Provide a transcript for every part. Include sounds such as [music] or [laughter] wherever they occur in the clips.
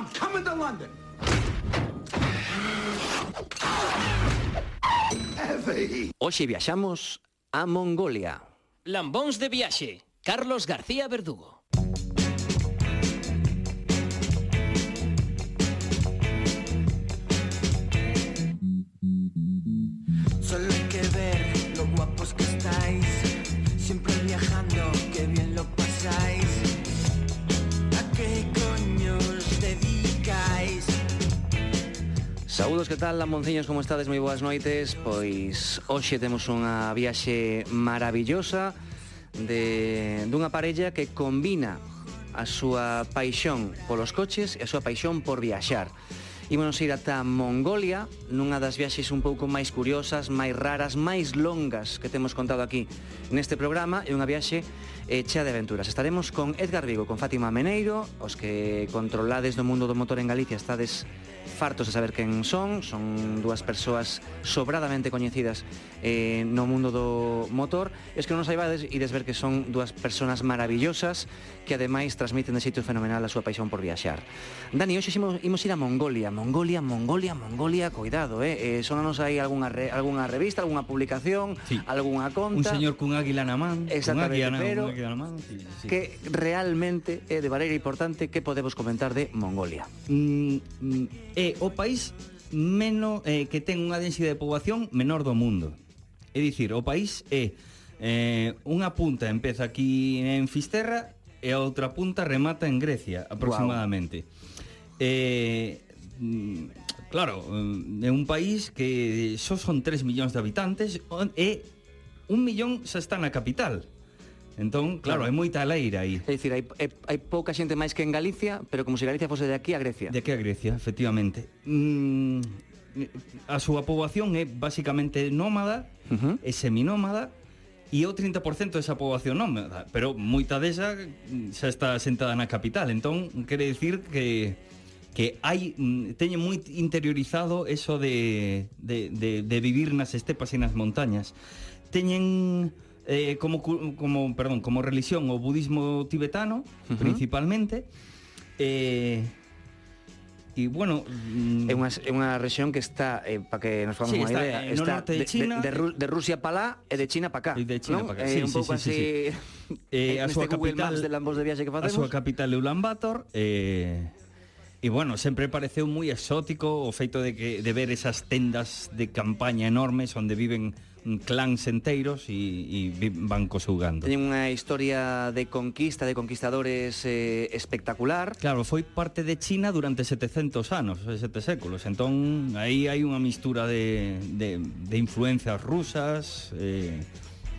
I'm coming to London. Hoxe viaxamos a Mongolia. Lambóns de viaxe, Carlos García Verdugo. Saúdos, que tal, Lamonciños, como estades? Moi boas noites Pois hoxe temos unha viaxe maravillosa de, dunha parella que combina a súa paixón polos coches e a súa paixón por viaxar. Ímonos ir ata Mongolia, nunha das viaxes un pouco máis curiosas, máis raras, máis longas que temos contado aquí neste programa e unha viaxe eh, hecha de aventuras. Estaremos con Edgar Vigo, con Fátima Meneiro, os que controlades do mundo do motor en Galicia estades fartos de saber quen son, son dúas persoas sobradamente coñecidas eh, no mundo do motor, es que non nos saibades e desver que son dúas persoas maravillosas que ademais transmiten de sitio fenomenal a súa paixón por viaxar. Dani, hoxe imos, imos ir a Mongolia, Mongolia, Mongolia, Mongolia, cuidado, eh, eh sonanos aí algunha, re, algunha revista, algunha publicación, sí. algunha conta... Un señor cun águila na man, Exactamente, águila, pero un águila na man, sí, sí. que realmente é eh, de maneira importante que podemos comentar de Mongolia. Mm, mm é o país menos eh, que ten unha densidade de poboación menor do mundo. É dicir, o país é eh, unha punta empeza aquí en Fisterra e a outra punta remata en Grecia, aproximadamente. Wow. Eh, mm, claro, mm, é un país que só son 3 millóns de habitantes e un millón xa está na capital. Entón, claro, claro. hai moita leira aí. É dicir, hai, hai pouca xente máis que en Galicia, pero como se Galicia fose de aquí a Grecia. De aquí a Grecia, efectivamente. Mm, a súa poboación é basicamente nómada uh -huh. e seminómada, e o 30% desa poboación non, pero moita desa mm, xa está sentada na capital, entón quere dicir que que hai mm, teñen moi interiorizado eso de, de, de, de vivir nas estepas e nas montañas. Teñen eh, como, como, perdón, como religión o budismo tibetano, uh -huh. principalmente. Eh, e bueno mm... é unha é unha rexión que está eh, para que nos fagamos sí, unha idea, eh, está, no norte de, China, de, de, Ru de Rusia para lá e de China para cá. E de China ¿no? para cá. Sí, eh, sí, un pouco sí, así. Sí, sí. [laughs] Eh, a súa Google capital de Lambos de viaxe que facemos. A súa capital é Ulan Bator eh E bueno, sempre pareceu moi exótico o feito de que de ver esas tendas de campaña enormes onde viven clans enteiros e, e van cosugando. Teñen unha historia de conquista, de conquistadores eh, espectacular. Claro, foi parte de China durante 700 anos, sete séculos. Entón, aí hai unha mistura de, de, de influencias rusas, eh,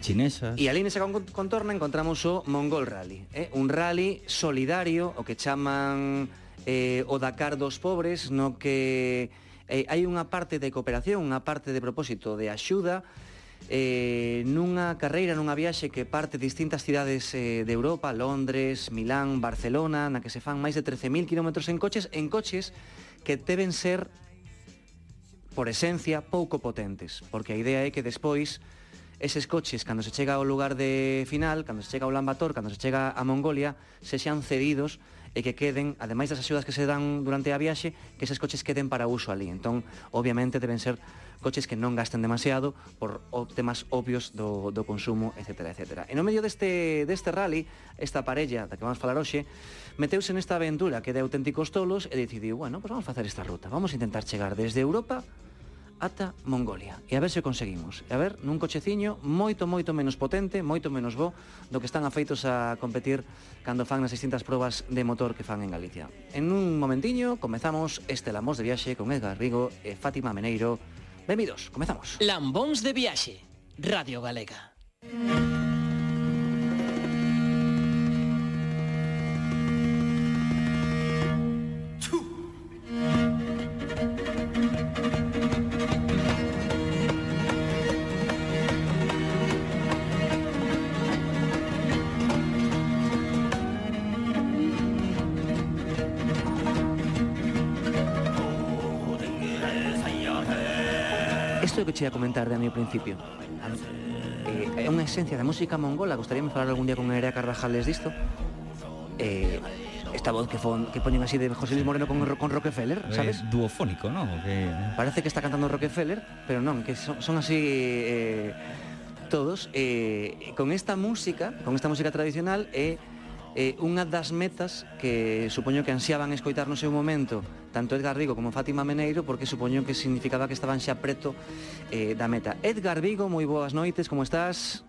chinesas. E ali nese contorna encontramos o Mongol Rally, eh? un rally solidario, o que chaman eh, o Dakar dos pobres, no que eh, hai unha parte de cooperación, unha parte de propósito de axuda, eh, nunha carreira, nunha viaxe que parte distintas cidades eh, de Europa, Londres, Milán, Barcelona, na que se fan máis de 13.000 km en coches, en coches que deben ser, por esencia, pouco potentes, porque a idea é que despois eses coches, cando se chega ao lugar de final, cando se chega ao Lambator, cando se chega a Mongolia, se sean cedidos e que queden, ademais das axudas que se dan durante a viaxe, que eses coches queden para uso ali. Entón, obviamente, deben ser coches que non gasten demasiado por temas obvios do, do consumo, etc. etc. E no medio deste, deste rally, esta parella da que vamos falar hoxe, meteuse nesta aventura que de auténticos tolos e decidiu, bueno, pues vamos facer esta ruta. Vamos a intentar chegar desde Europa ata Mongolia. E a ver se conseguimos. E a ver, nun cocheciño moito, moito menos potente, moito menos bo do que están afeitos a competir cando fan nas distintas probas de motor que fan en Galicia. En un momentiño comezamos este Lambóns de Viaxe con Edgar Rigo e Fátima Meneiro. Benvidos, comezamos. Lambóns de Viaxe, Radio Galega. Mm. comentar de mi principio. Eh, é eh, unha esencia da música mongola, gostaríame falar algún día con Nerea Carvajales disto. Eh, esta voz que, fon, que poñen así de José Luis Moreno con, con Rockefeller, eh, sabes? Eh, duofónico, ¿no? Que... Parece que está cantando Rockefeller, pero non, que son, son así eh, todos. Eh, con esta música, con esta música tradicional, é eh, eh, unha das metas que supoño que ansiaban escoitar no seu momento tanto Edgar Vigo como Fátima Meneiro porque supoño que significaba que estaban xa preto eh, da meta. Edgar Vigo, moi boas noites, como estás?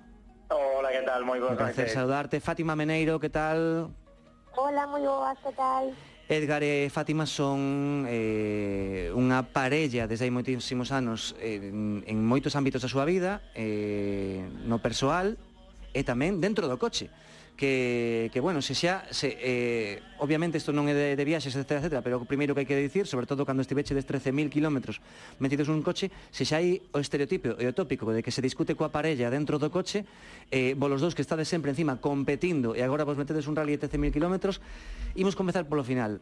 Hola, que tal? Moi boas noites. Un placer noites. saudarte. Fátima Meneiro, que tal? Hola, moi boas, que tal? Edgar e Fátima son eh, unha parella desde hai moitísimos anos eh, en, en moitos ámbitos da súa vida, eh, no persoal e tamén dentro do coche que, que bueno, se xa, se, eh, obviamente isto non é de, de viaxes, etc, etc pero o primeiro que hai que dicir, sobre todo cando estiveche des 13.000 km metidos nun coche, se xa hai o estereotipo e o tópico de que se discute coa parella dentro do coche, eh, vos los dous que estades sempre encima competindo e agora vos metedes un rally de 13.000 km, imos comezar polo final.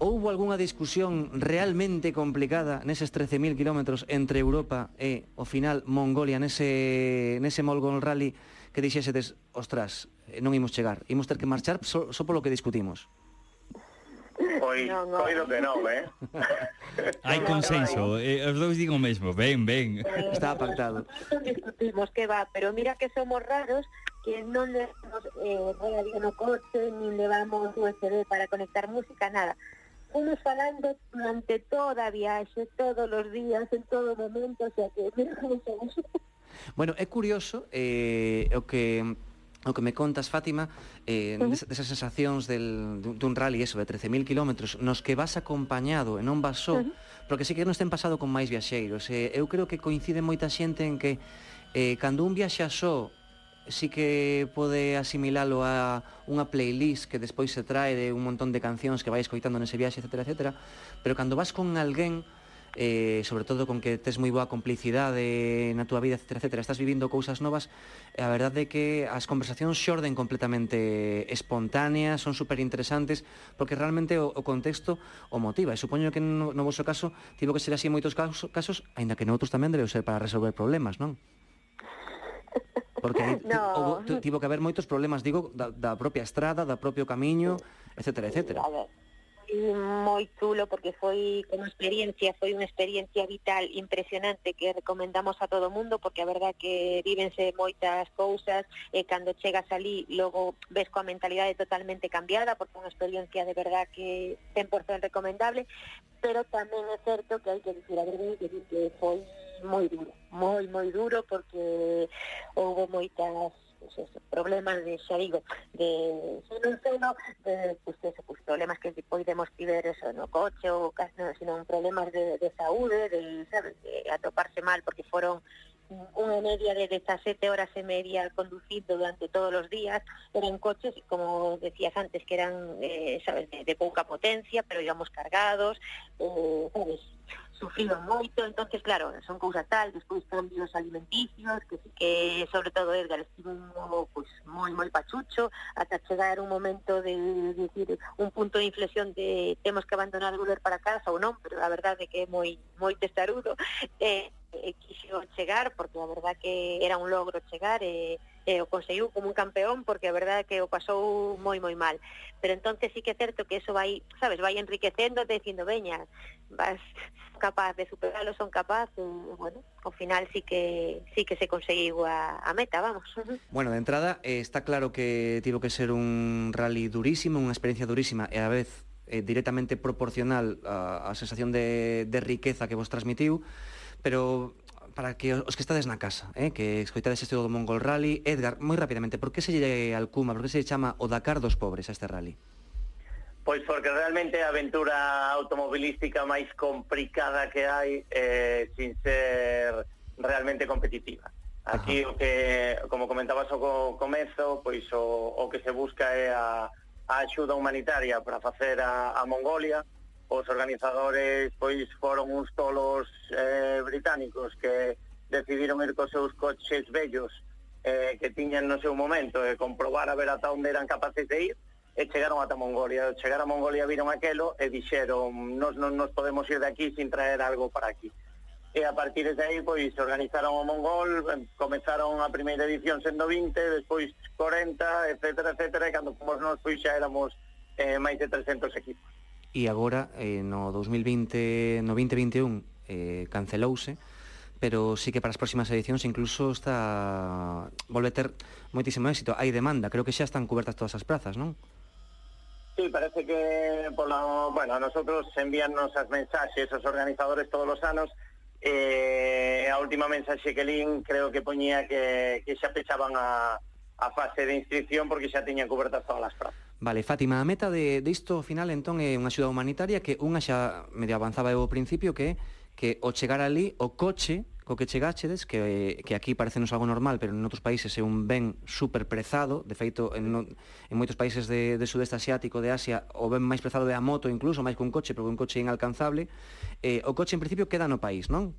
Houbo algunha discusión realmente complicada neses 13.000 kilómetros entre Europa e o final Mongolia nese, nese Mongol Rally? que dixésedes, ostras, eh, non imos chegar, imos ter que marchar só, só polo que discutimos? Pois, no, no. coido que non, eh? [laughs] Hai consenso, eh, os dous digo o mesmo, ben, ben. [laughs] Está pactado. Discutimos que va, pero mira que somos raros que non levamos eh, radio no coche, nin levamos USB para conectar música, nada. Imos falando durante toda a viaxe, todos os días, en todo momento, o sea que... bueno, é curioso eh, o que o que me contas, Fátima, eh, uh -huh. desas sensacións del, dun rally eso, de 13.000 kilómetros, nos que vas acompañado e non vas só, uh -huh. porque sí que nos ten pasado con máis viaxeiros. Eh, eu creo que coincide moita xente en que eh, cando un viaxa só sí que pode asimilalo a unha playlist que despois se trae de un montón de cancións que vais coitando nese viaxe, etc, etc. Pero cando vas con alguén, eh, sobre todo con que tes moi boa complicidade na túa vida, etc, etc. Estás vivindo cousas novas, e a verdade é que as conversacións xorden completamente espontáneas, son super interesantes, porque realmente o, o contexto o motiva. E supoño que no, no vosso caso tivo que ser así en moitos casos, casos aínda que noutros tamén debeu ser para resolver problemas, non? Porque no. tivo que haber moitos problemas, digo, da, da propia estrada, da propio camiño, etcétera, etcétera. A ver, moi chulo porque foi como experiencia, foi unha experiencia vital impresionante que recomendamos a todo mundo porque a verdad que vívense moitas cousas e cando chegas ali logo ves coa mentalidade totalmente cambiada porque unha experiencia de verdad que 100% recomendable pero tamén é certo que hai que dicir a verdade que, que foi moi duro, moi, moi duro, porque houve moitas pues, problemas de, xa digo, de seno en seno, de, pues, eso, pues, problemas que podemos tiver eso no coche ou casi, no, sino problemas de, de saúde, de, sabes, de atoparse mal porque foron unha media de 17 horas e media conducindo durante todos os días, eran coches, como decías antes, que eran, eh, sabes, de, de pouca potencia, pero íbamos cargados, eh, sabes, sufriban moito, entonces claro, son cousas tal, despois cambios alimenticios, que, que sobre todo Edgar estivo pues, moi moi pachucho, ata chegar un momento de, de decir, un punto de inflexión de temos que abandonar volver para casa ou non, pero a verdade é que é moi moi testarudo, eh, eh, quixo chegar, porque a verdad que era un logro chegar, e, eh, e eh, o conseguiu como un campeón, porque a verdad que o pasou moi moi mal. Pero entonces sí que é certo que eso vai, sabes, vai enriquecéndote, dicindo, veña, vas capaz de superarlo, son capaz, e, bueno, ao final sí que sí que se conseguiu a, a meta, vamos. Bueno, de entrada, eh, está claro que tivo que ser un rally durísimo, unha experiencia durísima, e a vez eh, directamente proporcional á, á sensación de, de riqueza que vos transmitiu, pero para que os que estades na casa, eh, que escoitades este do Mongol Rally, Edgar, moi rapidamente, por que se lle alcuma, por que se lle chama o Dakar dos pobres a este rally? Pois porque realmente a aventura automobilística máis complicada que hai eh, sin ser realmente competitiva. Aquí Ajá. o que, como comentabas ao comezo, pois o, o que se busca é a, a axuda humanitaria para facer a, a Mongolia, os organizadores pois foron uns tolos eh, británicos que decidiron ir cos seus coches bellos eh, que tiñan no seu momento e eh, comprobar a ver ata onde eran capaces de ir e chegaron ata Mongolia. Chegar a Mongolia viron aquelo e dixeron nos non nos podemos ir de aquí sin traer algo para aquí. E a partir de aí, pois, organizaron o Mongol, comenzaron a primeira edición sendo 20, despois 40, etcétera, etcétera, e cando fomos nós, pois, xa éramos eh, máis de 300 equipos e agora eh, no 2020 no 2021 eh, cancelouse pero sí que para as próximas edicións incluso está volve ter moitísimo éxito. Hai demanda, creo que xa están cobertas todas as prazas, non? Sí, parece que pola, bueno, a nosotros envíannos as mensaxes os organizadores todos os anos eh, a última mensaxe que lín creo que poñía que, que xa pechaban a, a fase de inscripción porque xa tiñan cobertas todas as prazas. Vale, Fátima, a meta de, de isto final entón é unha axuda humanitaria que unha xa medio avanzaba eu ao principio que que o chegar ali o coche co que chegáchedes, que, que aquí parecenos algo normal, pero en outros países é un ben super prezado, de feito, en, no, en moitos países de, de sudeste asiático, de Asia, o ben máis prezado é a moto incluso, máis que un coche, porque un coche é inalcanzable, eh, o coche en principio queda no país, non?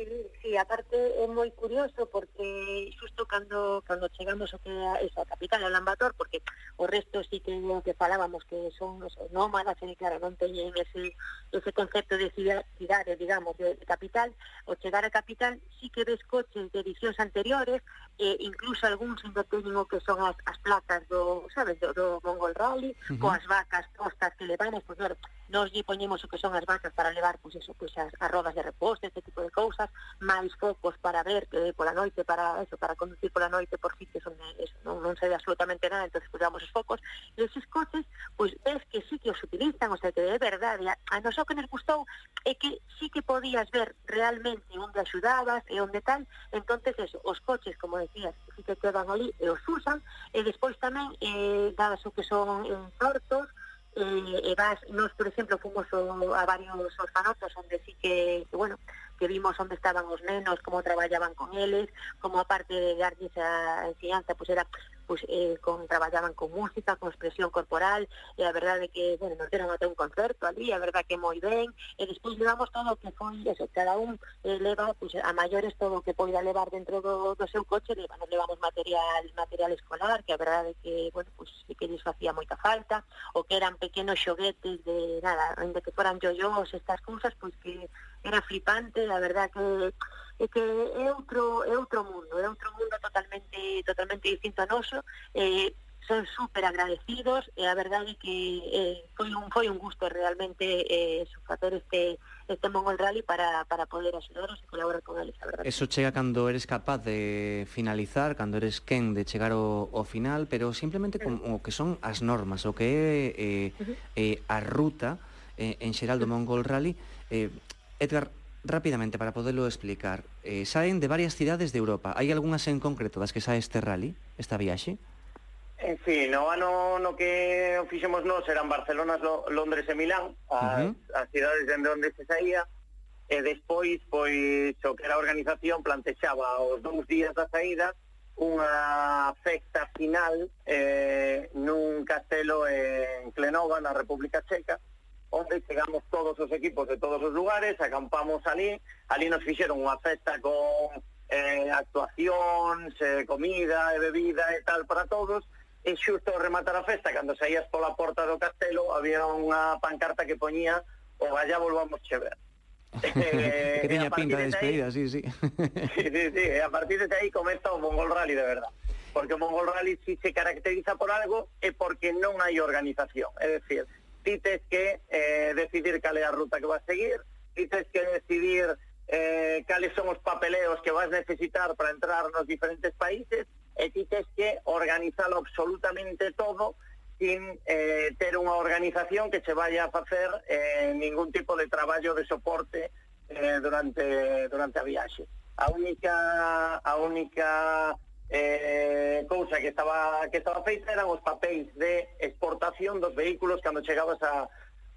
Sí, sí, aparte é moi curioso porque xusto cando, cando chegamos a que eso, a capital, ao Lambator, porque o resto sí que o que falábamos que son os nómadas, e claro, non teñen ese, ese concepto de cidade, digamos, de, de capital, o chegar a capital sí que ves coches de edicións anteriores, e incluso algúns ainda teñen o que son as, as placas do, sabes, do, do Mongol Rally, uh -huh. coas vacas postas que levamos, van, pues, claro, Nos lle poñemos o que son as vacas para levar pois eso, pois as, as rodas de reposto, este tipo de cousas, máis focos para ver eh, pola noite, para eso, para conducir pola noite por sitios onde eh, eso, non, non se ve absolutamente nada, entonces pois, damos os focos, e eses coches, pois ves que sí que os utilizan, o sea, que é verdade, a, a nos o que nos gustou é que sí que podías ver realmente onde axudabas e onde tal, entonces eso, os coches, como decías, sí que quedan ali e os usan, e despois tamén eh, dadas o que son eh, en tortos, eh, e vas, nos, por exemplo, fomos o, a varios orfanatos onde sí que, que, bueno, que vimos onde estaban os nenos, como traballaban con eles, como aparte de darlles a enseñanza, pues era pois, eh, con, traballaban con música, con expresión corporal, e a verdade que, bueno, nos deron até un concerto ali, a verdade que moi ben, e despois levamos todo o que foi, eso, cada un eh, leva, pois, a maiores todo o que poida levar dentro do, do seu coche, leva, nos levamos material material escolar, que a verdade que, bueno, pois, que lles facía moita falta, o que eran pequenos xoguetes de, nada, onde que foran yoyos, estas cousas, pois que era flipante, a verdad que é que é outro é outro mundo, é outro mundo totalmente totalmente distinto a noso. Eh, son super agradecidos eh, e a verdade que eh, foi un foi un gusto realmente eh, facer este este Mongol Rally para, para poder axudaros e colaborar con eles, a verdade. Eso chega cando eres capaz de finalizar, cando eres quen de chegar ao, ao final, pero simplemente con o que son as normas, o que é eh, eh, a ruta eh, en xeral do Mongol Rally, eh, Edgar, Rápidamente, para poderlo explicar, eh, saen de varias cidades de Europa. Hai algunhas en concreto das que sae este rally, esta viaxe? Eh, en fin, no ano no que fixemos nós eran Barcelona, Londres e Milán, as, uh -huh. as cidades de onde se saía, e despois, pois, o que era a organización plantexaba os dous días da saída unha festa final eh, nun castelo en Clenova, na República Checa, onde chegamos todos os equipos de todos os lugares, acampamos ali, ali nos fixeron unha festa con eh, actuacións, eh, comida e bebida e tal para todos, e xusto rematar a festa, cando saías pola porta do castelo, había unha pancarta que poñía o allá volvamos [laughs] eh, que tiña pinta de despedida, sí, sí. [laughs] sí, sí, sí, e a partir de aí comeza o Mongol Rally de verdad. Porque o Mongol Rally si se caracteriza por algo e porque non hai organización. É dicir, ti tes que eh, decidir cal é a ruta que vas seguir, ti tes que decidir eh, cales son os papeleos que vas necesitar para entrar nos diferentes países, e ti tes que organizalo absolutamente todo sin eh, ter unha organización que che vaya a facer eh, ningún tipo de traballo de soporte eh, durante, durante a viaxe. A única, a única eh, cousa que estaba que estaba feita eran os papéis de exportación dos vehículos cando chegabas a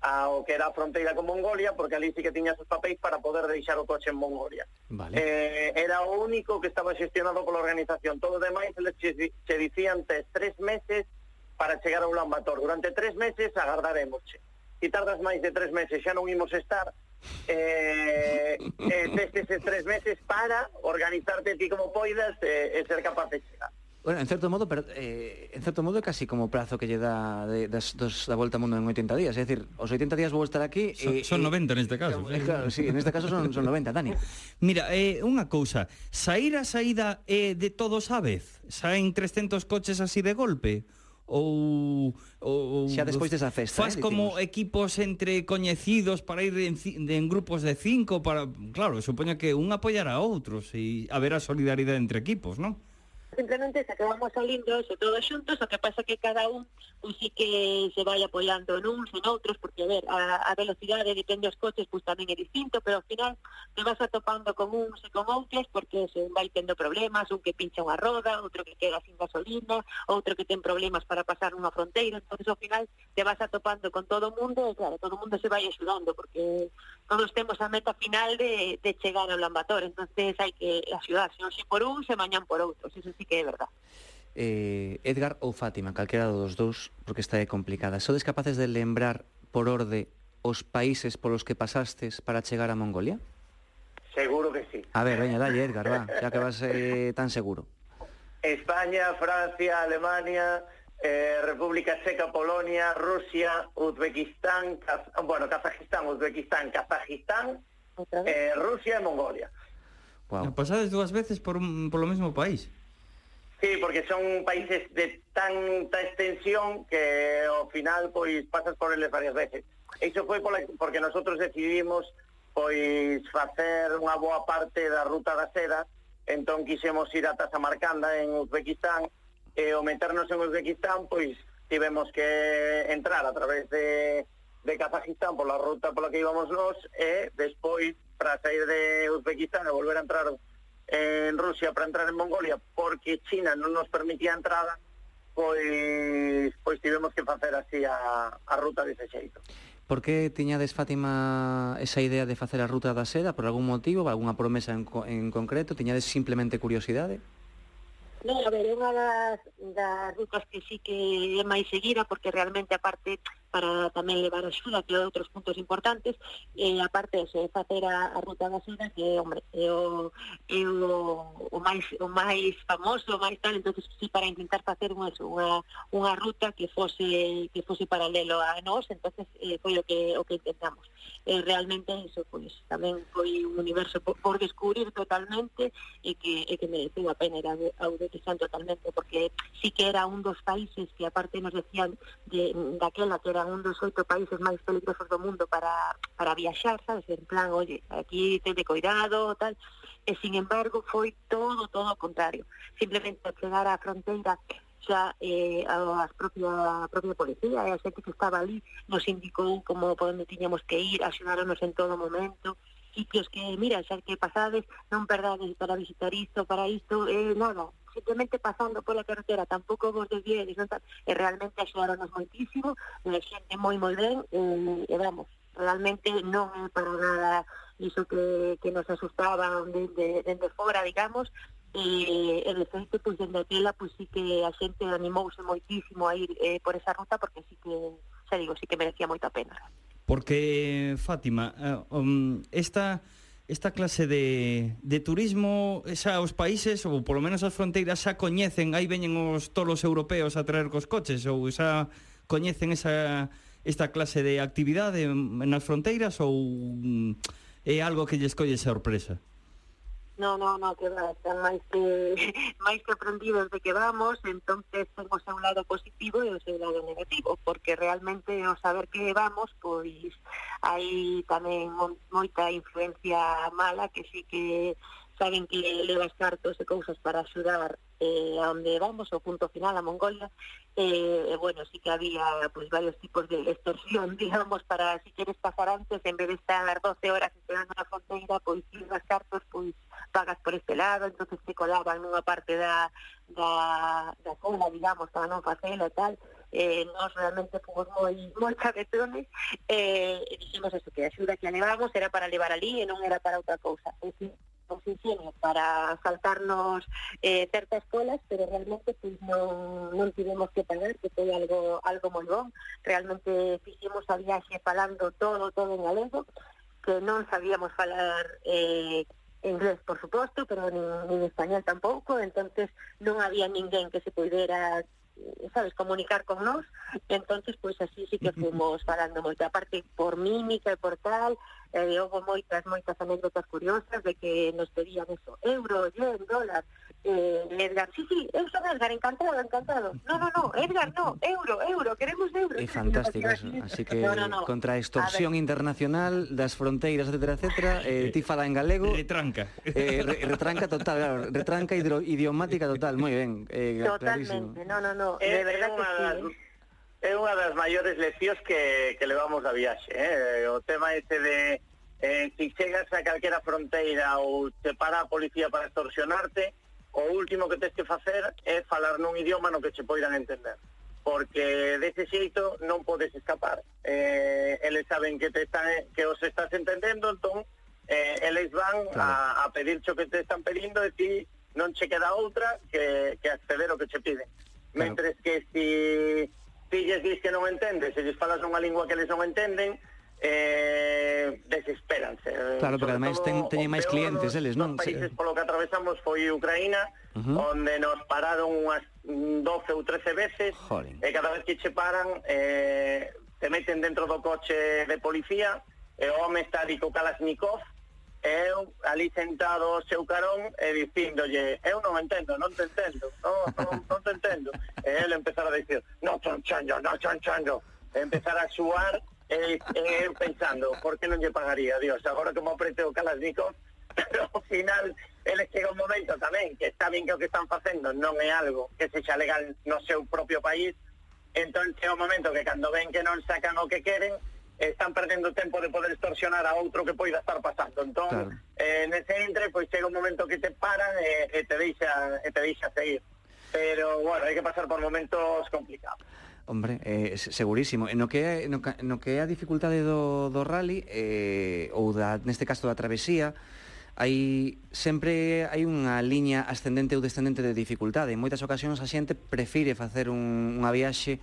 ao que era a fronteira con Mongolia, porque ali sí que tiñas os papéis para poder deixar o coche en Mongolia. Vale. Eh, era o único que estaba xestionado pola organización. Todo o demais se, se dicían tes tres meses para chegar a Ulan Bator. Durante tres meses agardaremos. Se si tardas máis de tres meses xa non imos estar, eh, eh, tes eses tres meses para organizarte ti como poidas eh, e ser capaz de chegar. Bueno, en certo modo, pero, eh, en certo modo casi como prazo que lle dá de, das, dos, da volta ao mundo en 80 días, é dicir, os 80 días vou estar aquí e, son, son 90 e, neste caso. Eh, claro, sí, neste caso son, son 90, Dani. [laughs] Mira, eh, unha cousa, sair a saída eh, de todos a vez, saen 300 coches así de golpe, ou, ou xa despois desa festa, faz eh, como decimos. equipos entre coñecidos para ir en, en grupos de cinco para, claro, supoño que un apoiará a outros e haberá solidaridade entre equipos, non? simplemente se acabamos salindo eso todos xuntos, o que pasa que cada un pois, sí que se vai apoiando nuns en outros, porque a ver, a, a velocidade depende dos coches, pois tamén é distinto, pero ao final te vas atopando con uns e con outros, porque se vai tendo problemas, un que pincha unha roda, outro que queda sin gasolina, outro que ten problemas para pasar unha fronteira, entonces ao final te vas atopando con todo o mundo, e claro, todo o mundo se vai axudando, porque todos temos a meta final de, de chegar ao Lambator, entonces hai que axudar, se non se por un, se mañan por outros, eso sí sí que é verdad. Eh, Edgar ou Fátima, calquera dos dous, porque está é complicada. Sodes capaces de lembrar por orde os países polos que pasastes para chegar a Mongolia? Seguro que sí. A ver, veña, dalle, Edgar, va, xa que vas eh, tan seguro. España, Francia, Alemania, eh, República Checa, Polonia, Rusia, Uzbekistán, Kaz bueno, Kazajistán, Uzbekistán, Kazajistán, eh, Rusia e Mongolia. Wow. Pasades dúas veces por, un, por lo mesmo país. Sí, porque son países de tanta extensión que ao final pois pasas por eles varias veces. Iso foi pola, porque nosotros decidimos pois facer unha boa parte da ruta da seda, entón quixemos ir ata Samarcanda en Uzbekistán, e ao meternos en Uzbekistán, pois tivemos que entrar a través de, de Kazajistán pola ruta pola que íbamos nós, e despois, para sair de Uzbekistán e volver a entrar en Rusia para entrar en Mongolia porque China non nos permitía a entrada, pois pois tivemos que facer así a, a ruta dese xeito. Por que tiñades, Fátima, esa idea de facer a ruta da seda? Por algún motivo, algunha promesa en, en concreto? Tiñades simplemente curiosidade? Non, a ver, é unha das, das rutas que sí que é máis seguida, porque realmente, aparte, para tamén levar axuda, que é outros puntos importantes, e aparte, se facer a, a ruta da seda, que, hombre, é o, é o, o, máis, o máis famoso, o máis tal, entonces sí, para intentar facer unha, unha, unha ruta que fose, que fose paralelo a nós, entonces eh, foi o que, o que intentamos. Eh, realmente, iso, pois, tamén foi un universo por, por descubrir totalmente e que, e que mereceu a pena ir a, a protestan totalmente, porque sí que era un dos países que aparte nos decían de, daquela que eran un dos oito países máis peligrosos do mundo para, para viaxar, sabes, en plan, oye, aquí ten de cuidado, tal, e sin embargo foi todo, todo o contrario, simplemente chegar á fronteira xa eh, a, propia, a propia policía e a xente que estaba ali nos indicou como por onde tiñamos que ir, axudáronos en todo momento, sitios que, mira, xa que pasades, non perdades para visitar isto, para isto, eh, nada, simplemente pasando pola carretera tampouco vos desviedes non, e eh, realmente axudaronos moitísimo e eh, xente moi moi ben e, eh, e vamos, realmente non é para nada iso que, que nos asustaba dende, dende fora, digamos e, e de feito, pois, dende aquela, pois, sí que a xente animouse moitísimo a ir eh, por esa ruta porque sí que, xa digo, sí que merecía moita pena. Porque, Fátima, ah, um, esta esta clase de, de turismo xa os países ou polo menos as fronteiras xa coñecen, aí veñen os tolos europeos a traer cos coches ou xa coñecen esa esta clase de actividade nas fronteiras ou mm, é algo que lles colle sorpresa? No, no, no, que va, están máis que, máis [laughs] que aprendidos de que vamos, entonces ten o seu lado positivo e o seu lado negativo, porque realmente o saber que vamos, pois hai tamén moita influencia mala que sí que saben que levas cartos e cousas para axudar eh, a onde vamos, o punto final, a Mongolia, eh, eh, bueno, sí que había pues, varios tipos de extorsión, [laughs] digamos, para si quieres pasar antes, en vez de estar 12 horas esperando na fronteira, pois ir as cartos, pois pagas por este lado, entonces se colaban nunha parte da, da, da cola, digamos, para non facelo e tal, eh, nós realmente fomos moi, moi cabetones eh, e dixemos eso, que a axuda que levamos era para levar ali e non era para outra cousa. É dicir, posiciones para saltarnos eh, certas colas, pero realmente pues, non, non tivemos que pagar, que foi algo algo moi bon. Realmente fixemos a viaxe falando todo, todo en galego, que non sabíamos falar eh, inglés, por suposto, pero nin, nin español tampouco, entonces non había ninguén que se poidera sabes, comunicar con nós, entonces pois así sí que [laughs] fomos falando moito, aparte por mímica e por tal, eh, houve moitas, moitas anécdotas curiosas de que nos pedían eso, euro, yen, dólar, eh, Edgar, sí, sí, eu son Edgar, encantado, encantado. No, no, no, Edgar, no, euro, euro, queremos euro. É fantástico, eso. así que no, no, no. contra a extorsión a internacional das fronteiras, etcétera, etcétera, eh, ti fala en galego. Retranca. Eh, re, retranca total, claro, retranca hidro, idiomática total, moi ben. Eh, Totalmente, clarísimo. no, no, no, de eh, verdad que sí. Eh é unha das maiores leccións que, que levamos da viaxe. Eh? O tema ese de eh, si chegas a calquera fronteira ou te para a policía para extorsionarte, o último que tens que facer é falar nun idioma no que che poidan entender. Porque dese xeito non podes escapar. Eh, eles saben que te están, que os estás entendendo, entón eh, eles van a, a pedir o que te están pedindo e ti non che queda outra que, que acceder o que che piden. Claro. Mentres que si ti lles dis que non entendes, se lles falas unha lingua que eles non entenden, eh, desesperanse. Claro, porque ademais ten, teñen máis clientes eles, non? Os países polo que atravesamos foi Ucraína, uh -huh. onde nos pararon unhas 12 ou 13 veces, Jolín. e cada vez que che paran, eh, te meten dentro do coche de policía, e o home está dico Kalashnikov, eu ali sentado ao seu carón e dicíndolle eu non entendo, non te entendo, non, non, non te entendo. E ele empezara a dicir, non son chanjo, non son chanjo. E empezar a suar e, e eu pensando, por que non lle pagaría, Dios, agora que me aprete o Kalashnikov, [laughs] pero ao final eles chega un momento tamén que está bien que o que están facendo non é algo que se xa legal no seu propio país, entón chega un momento que cando ven que non sacan o que queren, están perdendo tempo de poder extorsionar a outro que poida estar pasando. Entón, claro. eh, nese entre, pois chega un momento que te paran e, e te deixa e eh, te deixa seguir. Pero, bueno, hai que pasar por momentos complicados. Hombre, eh, segurísimo. No que, no, no que é a dificultade do, do rally, eh, ou da, neste caso da travesía, hai sempre hai unha liña ascendente ou descendente de dificultade. En moitas ocasións a xente prefire facer un, unha viaxe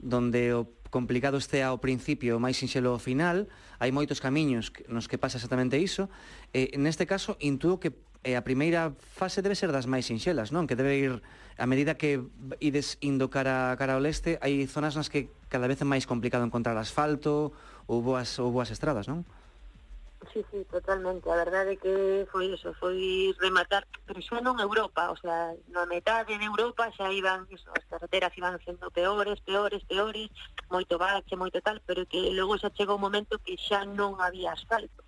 donde o complicado estea ao principio, máis sinxelo ao final, hai moitos camiños nos que pasa exactamente iso. Eh, neste caso, intuo que eh, a primeira fase debe ser das máis sinxelas, non? Que debe ir, a medida que ides indo cara, cara ao leste, hai zonas nas que cada vez é máis complicado encontrar asfalto ou boas, ou boas estradas, non? Sí, sí, totalmente. A verdade é que foi eso, foi rematar, pero xa non Europa, o sea, na metade de Europa xa iban, eso, as carreteras iban sendo peores, peores, peores, moito bache, moito tal, pero que logo xa chegou un momento que xa non había asfalto.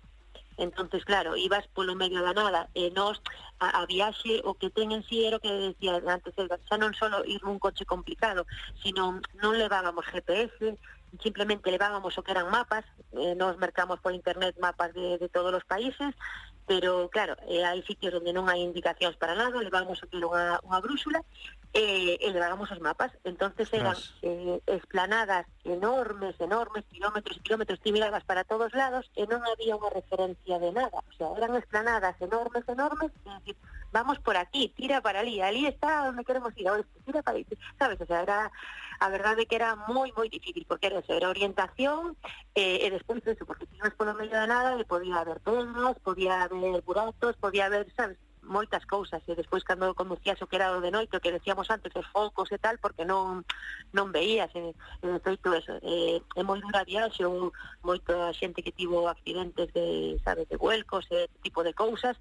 Entonces, claro, ibas polo medio da nada e nós a, a viaxe o que ten en sí era o que decía antes, xa non só ir nun coche complicado, sino non levábamos GPS, simplemente levábamos o que eran mapas, eh, nos mercamos por internet mapas de, de todos os países, pero claro, eh, hai sitios onde non hai indicacións para nada, levábamos o que era unha, unha brúxula, eh, e levábamos os mapas. entonces eran eh, esplanadas enormes, enormes, kilómetros e kilómetros, ti mirabas para todos lados e non había unha referencia de nada. O sea, eran esplanadas enormes, enormes, e, vamos por aquí, tira para ali, ali está onde queremos ir, a oeste, tira para ali, sabes? O sea, era, a verdade que era moi, moi difícil, porque era eso, era orientación, eh, e despois eso, porque ti ibas polo medio da nada e podía haber pedras, podía haber buratos, podía haber, sabes? moitas cousas e despois cando conducías o que era o de noite o que decíamos antes, os focos e tal porque non non veías e, e de feito eso, e, é moi dura viaxe ou moita xente que tivo accidentes de, sabes, de vuelcos e tipo de cousas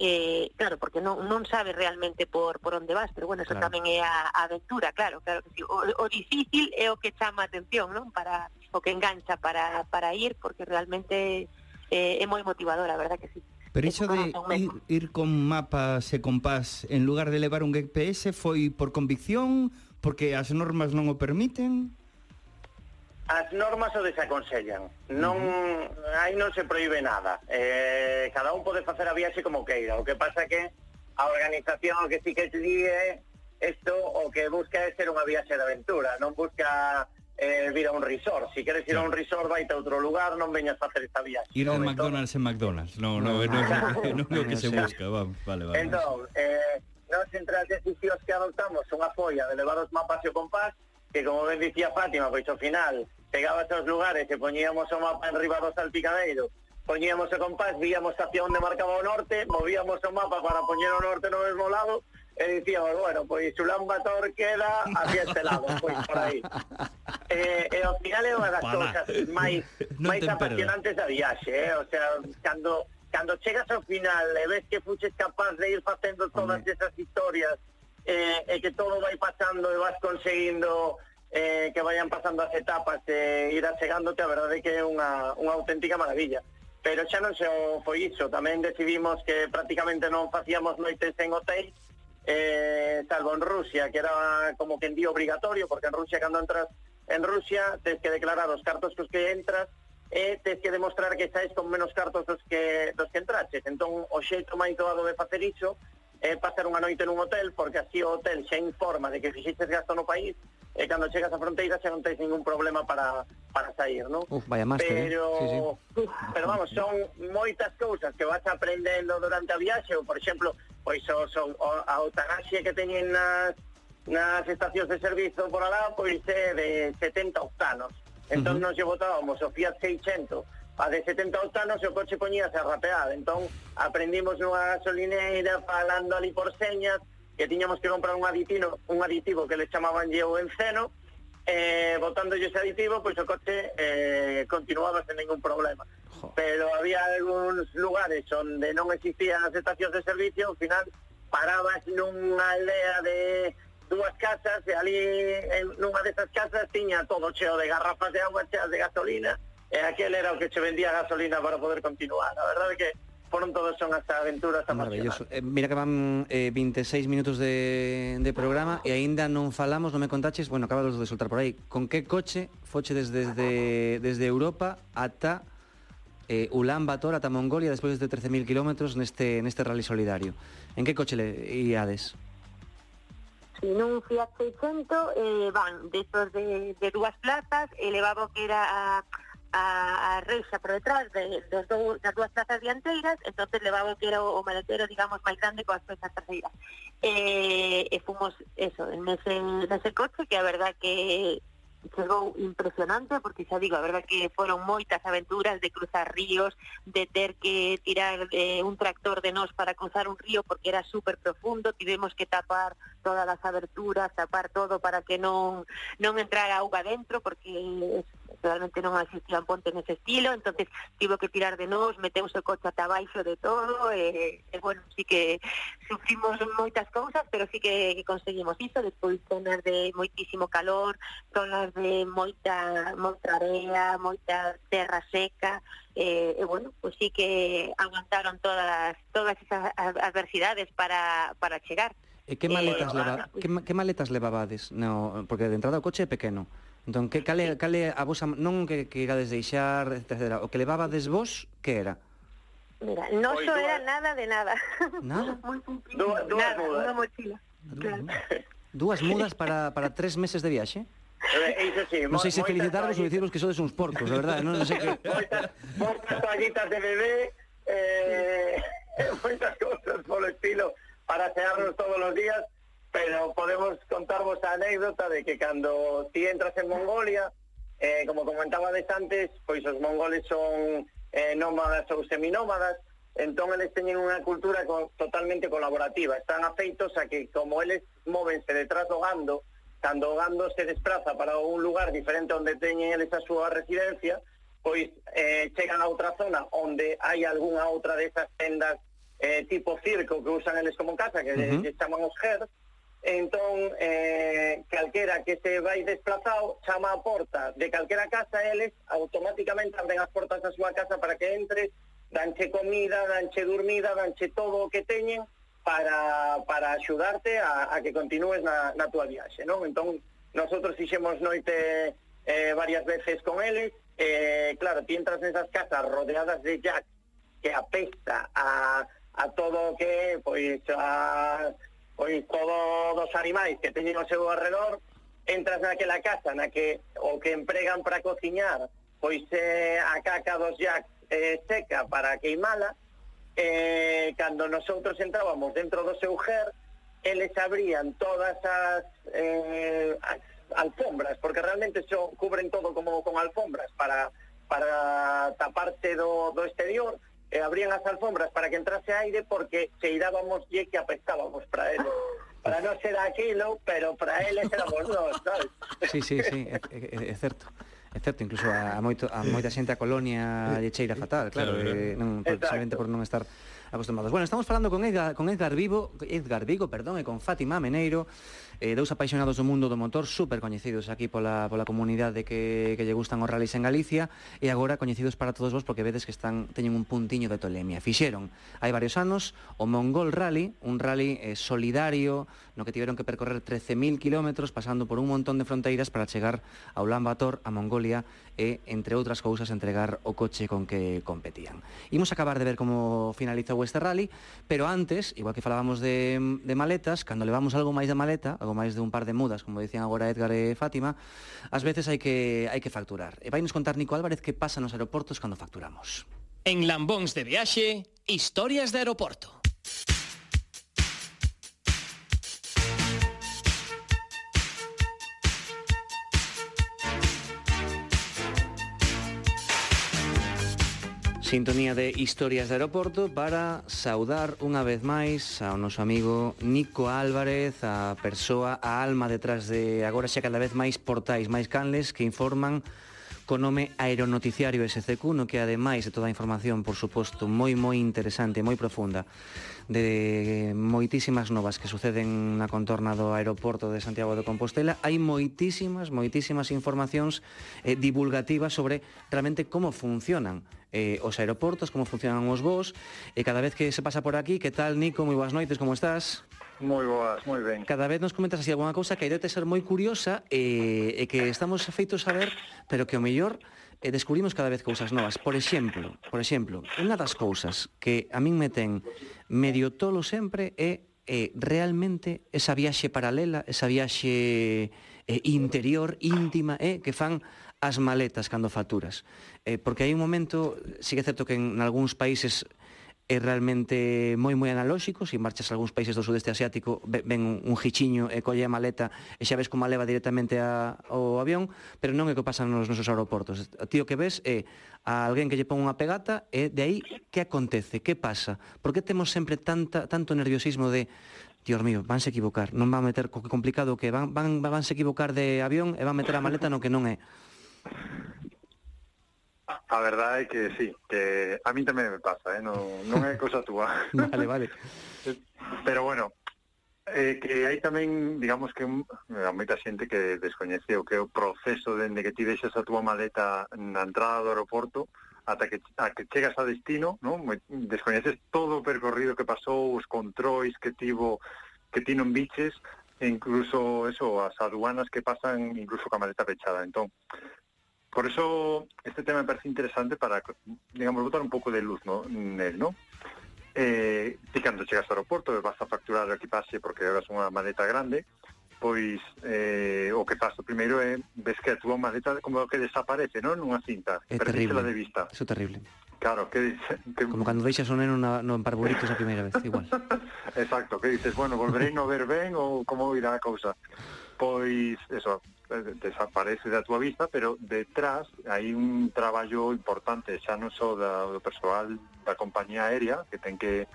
eh, claro, porque non, non sabes realmente por, por onde vas, pero bueno, eso claro. tamén é a, a aventura, claro, claro que sí. o, o difícil é o que chama a atención, non? Para o que engancha para, para ir, porque realmente eh, é moi motivadora, a verdad que sí. Pero iso de ir, ir con mapas e compás en lugar de levar un GPS foi por convicción, porque as normas non o permiten? As normas o desaconsellan. Non aí non se proíbe nada. Eh, cada un pode facer a viaxe como queira. O que pasa que a organización que sí que te di é isto o que busca é ser unha viaxe de aventura, non busca eh, vir a un resort. Si queres ir a un resort, vaite a outro lugar, non veñas a facer esta viaxe. Ir a un McDonald's en McDonald's, non no, no, no, no, no, [laughs] no, que se busca, vamos, vale, vale. Entón, eh, nós entre as decisións que adoptamos unha folla de levar os mapas e o compás, que como ben dicía Fátima, pois ao final pegabas aos lugares e poñíamos o mapa en riba do salpicadeiro, poñíamos o compás, víamos hacia onde marcaba o norte, movíamos o mapa para poñer o norte no mesmo lado e dicíamos, bueno, pois Ulán Bator queda hacia este lado, pois por aí. E, e ao final é unha das cousas máis, máis apasionantes da viaxe, eh? o sea, cando, cando chegas ao final e ves que fuches capaz de ir facendo todas Home. esas historias eh, e que todo vai pasando e vas conseguindo eh, que vayan pasando as etapas e eh, ir achegándote, a verdade é que é unha, unha auténtica maravilla pero xa non se foi iso, tamén decidimos que prácticamente non facíamos noites en hotel, eh, salvo en Rusia, que era como que en día obligatorio, porque en Rusia cando entras en Rusia tens que declarar os cartos cos que entras e tens que demostrar que estáis con menos cartos dos que, dos que entraches. Entón, o xeito máis doado de facer iso é pasar unha noite nun hotel, porque así o hotel xa informa de que fixistes gasto no país, e cando chegas á fronteira xa non tens ningún problema para, para sair, non? Uf, vaya máster, ¿eh? pero, eh? sí, sí. pero vamos, son moitas cousas que vas aprendendo durante a viaxe, ou, por exemplo, pois os, o, a eutanasia que teñen nas, nas estacións de servizo por alá, pois é eh, de 70 octanos. Entón uh -huh. nos lle botábamos o Fiat 600 a de 70 octanos e o coche poñíase a rapear. Entón aprendimos nunha gasolineira falando ali por señas que tiñamos que comprar un aditivo, un aditivo que le chamaban lle o enceno, eh, botándolle ese aditivo, pois o coche eh, continuaba sen ningún problema jo. pero había algúns lugares onde non existían as estacións de servicio, ao final parabas nunha aldea de dúas casas e ali en nunha desas casas tiña todo cheo de garrafas de agua cheas de gasolina e aquel era o que che vendía gasolina para poder continuar. A verdade que foron todos son as aventuras ah, Maravilloso. Eh, mira que van eh, 26 minutos de, de programa e aínda non falamos, non me contaches, bueno, acabas de soltar por aí, con que coche foche desde, desde, desde Europa ata eh, Ulan Bator ata Mongolia despois de 13.000 kilómetros neste, neste rally solidario. En que coche le iades? Nun Fiat 600, eh, van, destos de, de dúas plazas, elevado que era a, a, a reixa por detrás de, dos dou, das dúas plazas dianteiras, entonces levaba que era o, o maletero, digamos, máis grande coas pesas traseiras. Eh, e fomos, eso, nese, nese coche, que a verdad que chegou impresionante porque xa digo, a verdad que foron moitas aventuras de cruzar ríos, de ter que tirar eh, un tractor de nós para cruzar un río porque era super profundo, tivemos que tapar todas as aberturas, tapar todo para que non non entrara auga dentro porque realmente non existían pontes nese estilo, entonces tivo que tirar de nós, meteuse o coche ata baixo de todo, e, e bueno, sí que sufrimos moitas cousas, pero sí que, que conseguimos iso, despois zonas de moitísimo calor, zonas de moita, moita area, moita terra seca, eh, e bueno, pues sí que aguantaron todas todas esas adversidades para, para chegar. E que maletas, eh, leva, bueno, pues... que, que maletas levabades? No, porque de entrada o coche é pequeno. Entón, que, cale, cale a vosa... Non que, que irades deixar, etc. O que levabades vos, que era? Mira, non só era nada de nada. Nada? [laughs] Dúas mudas. Unha mochila. Claro. Dúas mudas para, para tres meses de viaxe? Eh, iso sí, non sei se felicitarvos ou dicirvos que sodes uns porcos, de verdade, non sei que... Moitas, moitas toallitas de bebé, eh, [laughs] moitas cousas polo estilo para cearnos todos os días, pero podemos contarvos a anécdota de que cando ti entras en Mongolia, eh, como comentabades antes, pois os mongoles son eh, nómadas ou seminómadas, entón eles teñen unha cultura co totalmente colaborativa, están afeitos a que como eles móvense detrás do gando, cando o gando se desplaza para un lugar diferente onde teñen eles a súa residencia, pois eh, chegan a outra zona onde hai algunha outra desas tendas eh, tipo circo que usan eles como casa, que uh -huh. chaman os herds, Entón, eh, calquera que se vai desplazado chama a porta de calquera casa, eles automáticamente abren as portas da súa casa para que entres, danche comida, danche dormida, danche todo o que teñen para, para axudarte a, a que continúes na, na tua viaxe, non? Entón, nosotros fixemos noite eh, varias veces con eles, eh, claro, ti entras nesas casas rodeadas de jack que apesta a, a todo o que, pois, a pois todos os animais que teñen ao seu alrededor, entras naquela casa na que o que empregan para cociñar pois é eh, a caca dos jacks eh, seca para queimala, eh, cando nosotros entrábamos dentro do seu ger, eles eh, abrían todas as, eh, as alfombras, porque realmente so, cubren todo como con alfombras para para taparse do, do exterior, e abrían as alfombras para que entrase aire porque cheirábamos e que apestábamos para eles. Para non ser aquilo, pero para eles éramos nós, sabes? Sí, sí, sí, é, é, é certo. É certo, incluso a, a, moito, a moita xente a colonia lle cheira fatal, claro, claro que, eh, non, precisamente por non estar acostumados. Bueno, estamos falando con Edgar, con Edgar Vivo, Edgar Vigo, perdón, e con Fátima Meneiro, eh, dous apaixonados do mundo do motor super coñecidos aquí pola, pola comunidade que, que lle gustan os rallies en Galicia e agora coñecidos para todos vos porque vedes que están teñen un puntiño de tolemia. Fixeron hai varios anos o Mongol Rally, un rally eh, solidario no que tiveron que percorrer 13.000 kilómetros pasando por un montón de fronteiras para chegar a Ulan Bator, a Mongolia e, entre outras cousas, entregar o coche con que competían. Imos acabar de ver como finalizou este rally, pero antes, igual que falábamos de, de maletas, cando levamos algo máis de maleta, algo máis de un par de mudas, como dicían agora Edgar e Fátima, ás veces hai que, hai que facturar. E vai nos contar Nico Álvarez que pasa nos aeroportos cando facturamos. En Lambóns de Viaxe, historias de aeroporto. Sintonía de Historias de Aeroporto para saudar unha vez máis ao noso amigo Nico Álvarez, a persoa, a alma detrás de agora xa cada vez máis portais, máis canles que informan co nome Aeronoticiario SCQ, no que ademais de toda a información, por suposto, moi moi interesante, moi profunda, de moitísimas novas que suceden na contorna do aeroporto de Santiago de Compostela, hai moitísimas, moitísimas informacións eh, divulgativas sobre realmente como funcionan eh, os aeroportos, como funcionan os voos, e cada vez que se pasa por aquí, que tal, Nico, moi boas noites, como estás? Moi boas, moi ben. Cada vez nos comentas así alguna cousa que hai de ser moi curiosa e, e que estamos feitos a ver, pero que o mellor eh, descubrimos cada vez cousas novas. Por exemplo, por exemplo, unha das cousas que a min me ten medio tolo sempre é eh, realmente esa viaxe paralela, esa viaxe eh, interior, íntima, eh, que fan as maletas cando facturas. Eh, porque hai un momento, sí que é certo que en, en algúns países é realmente moi moi analóxico, se marchas a algúns países do sudeste asiático, ven un jichiño e colle a maleta e xa ves como a leva directamente a, ao avión, pero non é que pasa nos nosos aeroportos. O tío que ves é a alguén que lle pon unha pegata e de aí que acontece, que pasa? Por que temos sempre tanta, tanto nerviosismo de Dios mío, vanse equivocar, non van meter co que complicado que van, van, vanse equivocar de avión e van meter a maleta no que non é. A verdade é que sí, que a mí tamén me pasa, eh? non, non é cosa túa. [laughs] vale, vale. Pero bueno, eh, que hai tamén, digamos que a moita xente que descoñece o que é o proceso dende que ti deixas a túa maleta na entrada do aeroporto ata que, a que chegas a destino, non? descoñeces todo o percorrido que pasou, os controis que tivo que ti non biches, e incluso eso, as aduanas que pasan incluso ca maleta pechada. Entón, Por eso este tema me parece interesante para, digamos, botar un poco de luz ¿no? en él, ¿no? Eh, ti cando chegas ao aeroporto vas a facturar o equipaxe porque eras unha maleta grande, pois eh, o que pasa primeiro é eh, ves que a túa maleta como que desaparece, non? Nunha cinta, é terrible. de vista. Eso terrible. Claro, que, que... Como cando deixas o neno na, no parvulitos a primeira vez, igual. [laughs] Exacto, que dices, bueno, volverei no ver ben ou como irá a cousa. Pois, eso, Eh, desaparece da túa vista, pero detrás hai un traballo importante, xa non só da, do persoal da compañía aérea, que ten que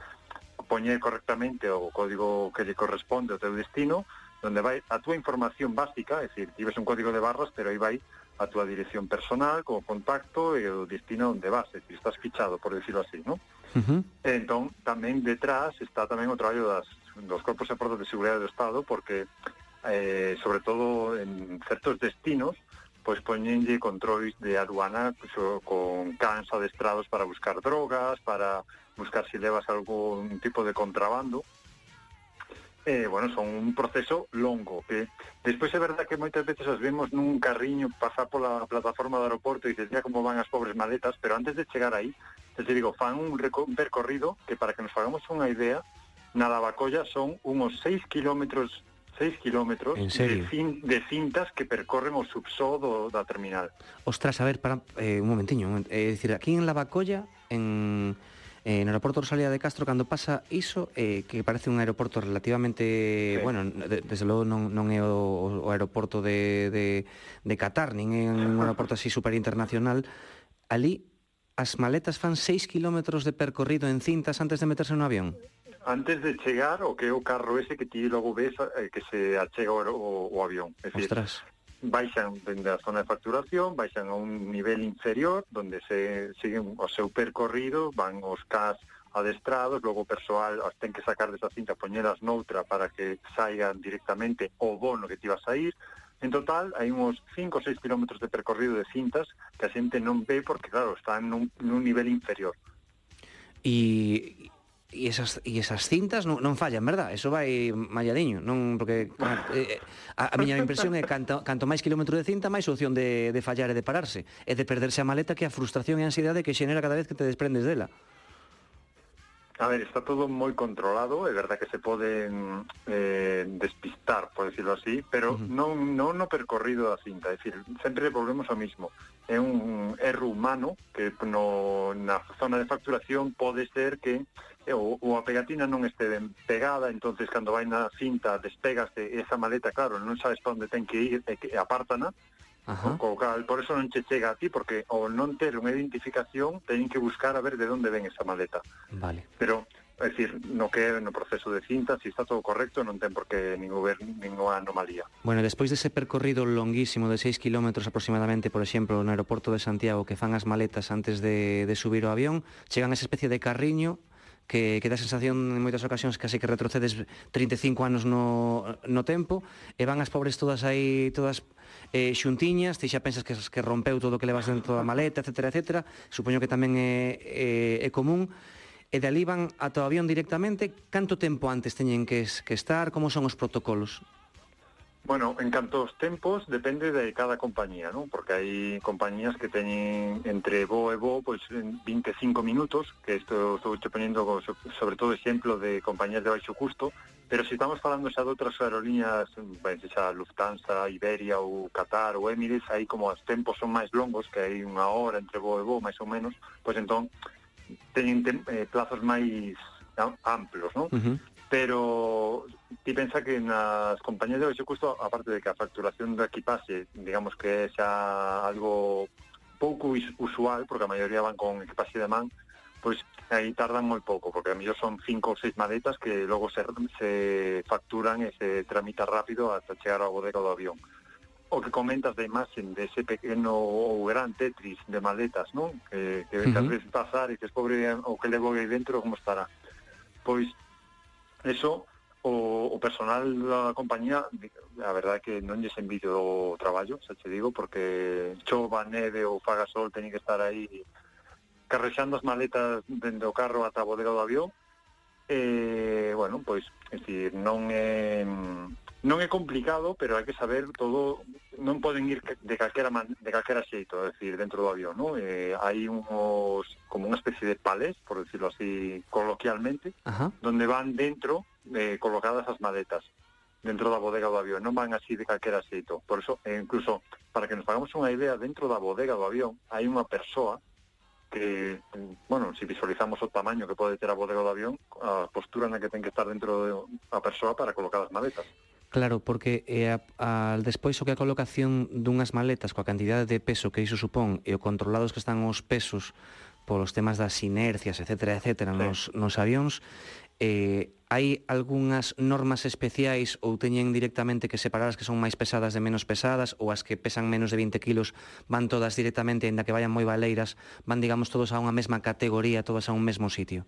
poñer correctamente o código que lle corresponde ao teu destino, donde vai a túa información básica, é dicir, tives un código de barras, pero aí vai a túa dirección personal, co contacto e o destino onde vas, é dicir, estás fichado, por decirlo así, non? Uh -huh. Entón, tamén detrás está tamén o traballo das, dos corpos e portas de seguridade do Estado, porque eh, sobre todo en certos destinos, pois poñenlle controis de aduana pues, con cans adestrados para buscar drogas, para buscar se si levas algún tipo de contrabando. Eh, bueno, son un proceso longo. Que despois é verdad que moitas veces os vemos nun carriño pasar pola plataforma do aeroporto e dicía como van as pobres maletas, pero antes de chegar aí, te digo, fan un, un percorrido que para que nos fagamos unha idea, na Lavacolla son unos 6 kilómetros 6 kilómetros de, cin, de cintas que percorren o subsodo da terminal. Ostras, a ver, para, eh, un momentiño, é eh, decir, aquí en La Bacolla, en, eh, no aeroporto Rosalía de Castro, cando pasa iso, eh, que parece un aeroporto relativamente, sí. bueno, de, desde logo non, non é o, o aeroporto de, de, de Qatar, nin é un [laughs] aeroporto así super internacional, ali as maletas fan 6 kilómetros de percorrido en cintas antes de meterse no avión antes de chegar o que é o carro ese que ti logo ves eh, que se achega o, o, o avión. É decir, baixan dende a zona de facturación, baixan a un nivel inferior, donde se siguen o seu percorrido, van os CAS adestrados, logo o persoal as ten que sacar desa cinta, poñelas noutra para que saigan directamente o bono que ti vas a ir. En total, hai uns 5 ou 6 kilómetros de percorrido de cintas que a xente non ve porque, claro, están nun, nun nivel inferior. E, e esas, e esas cintas non, non fallan, verdad? Eso vai malladiño, non porque ah, eh, eh, a, a miña impresión é canto, canto máis kilómetro de cinta, máis opción de, de fallar e de pararse, e de perderse a maleta que a frustración e a ansiedade que xenera cada vez que te desprendes dela. A ver, está todo moi controlado, é verdad que se poden eh, despistar, por decirlo así, pero uh -huh. non, non no percorrido da cinta, é dicir, sempre volvemos ao mismo. É un erro humano que no, na zona de facturación pode ser que ou, ou a pegatina non este ben pegada, entonces cando vai na cinta despegaste esa maleta, claro, non sabes para onde ten que ir, e que apártana, Ajá. Co cal, por eso non che chega a ti, porque ao non ter unha identificación teñen que buscar a ver de onde ven esa maleta. Vale. Pero, é dicir, no que no proceso de cinta, se si está todo correcto, non ten por que nin haber ninguna anomalía. Bueno, despois dese percorrido longuísimo de 6 km aproximadamente, por exemplo, no aeroporto de Santiago, que fan as maletas antes de, de subir o avión, chegan a esa especie de carriño que, que dá sensación en moitas ocasións casi que retrocedes 35 anos no, no tempo e van as pobres todas aí todas eh, xuntiñas, ti xa pensas que, que rompeu todo o que levas dentro da maleta, etc, etc supoño que tamén é, é, é común e de ali van ata o avión directamente canto tempo antes teñen que, que estar, como son os protocolos? Bueno, en canto aos tempos depende de cada compañía, ¿no? Porque hai compañías que teñen entre bo e bo pois 25 minutos, que isto estou te ponendo sobre todo exemplo de compañías de baixo custo, pero se estamos falando xa de outras aerolíneas, ben, xa Lufthansa, Iberia ou Qatar ou Emirates, aí como os tempos son máis longos, que hai unha hora entre bo e bo, máis ou menos, pois entón teñen tem, eh, plazos máis amplos, ¿no? Uh -huh pero ti pensa que nas compañías de baixo custo, aparte de que a facturación da equipaxe, digamos que é xa algo pouco usual, porque a maioría van con equipaxe de man, pois aí tardan moi pouco, porque a mellor son cinco ou seis maletas que logo se, se facturan e se tramita rápido hasta chegar ao bodega do avión. O que comentas da imaxen de ese pequeno ou gran Tetris de maletas, non? Que, que uh -huh. ves pasar e que pobre o que levo aí dentro como estará. Pois eso o, o personal da compañía a verdade é que non lles envidio o traballo, xa che digo, porque chova, neve ou faga sol teñen que estar aí carrexando as maletas dende o carro ata a bodega do avión. E, bueno, pois, é dicir, non é non é complicado, pero hai que saber todo, non poden ir de calquera man, de calquera xeito, é dicir, dentro do avión, non? Eh, hai unos como unha especie de palés, por decirlo así coloquialmente, Ajá. donde van dentro eh, colocadas as maletas dentro da bodega do avión, non van así de calquera xeito. Por eso, eh, incluso, para que nos pagamos unha idea, dentro da bodega do avión hai unha persoa que, bueno, se si visualizamos o tamaño que pode ter a bodega do avión, a postura na que ten que estar dentro de a persoa para colocar as maletas. Claro, porque eh, a, a, despois o que a colocación dunhas maletas coa cantidade de peso que iso supón e o controlados que están os pesos polos temas das inercias, etc, etc, sí. nos, nos avións, eh, hai algunhas normas especiais ou teñen directamente que separar as que son máis pesadas de menos pesadas ou as que pesan menos de 20 kilos van todas directamente, ainda que vayan moi baleiras, van, digamos, todos a unha mesma categoría, todas a un mesmo sitio?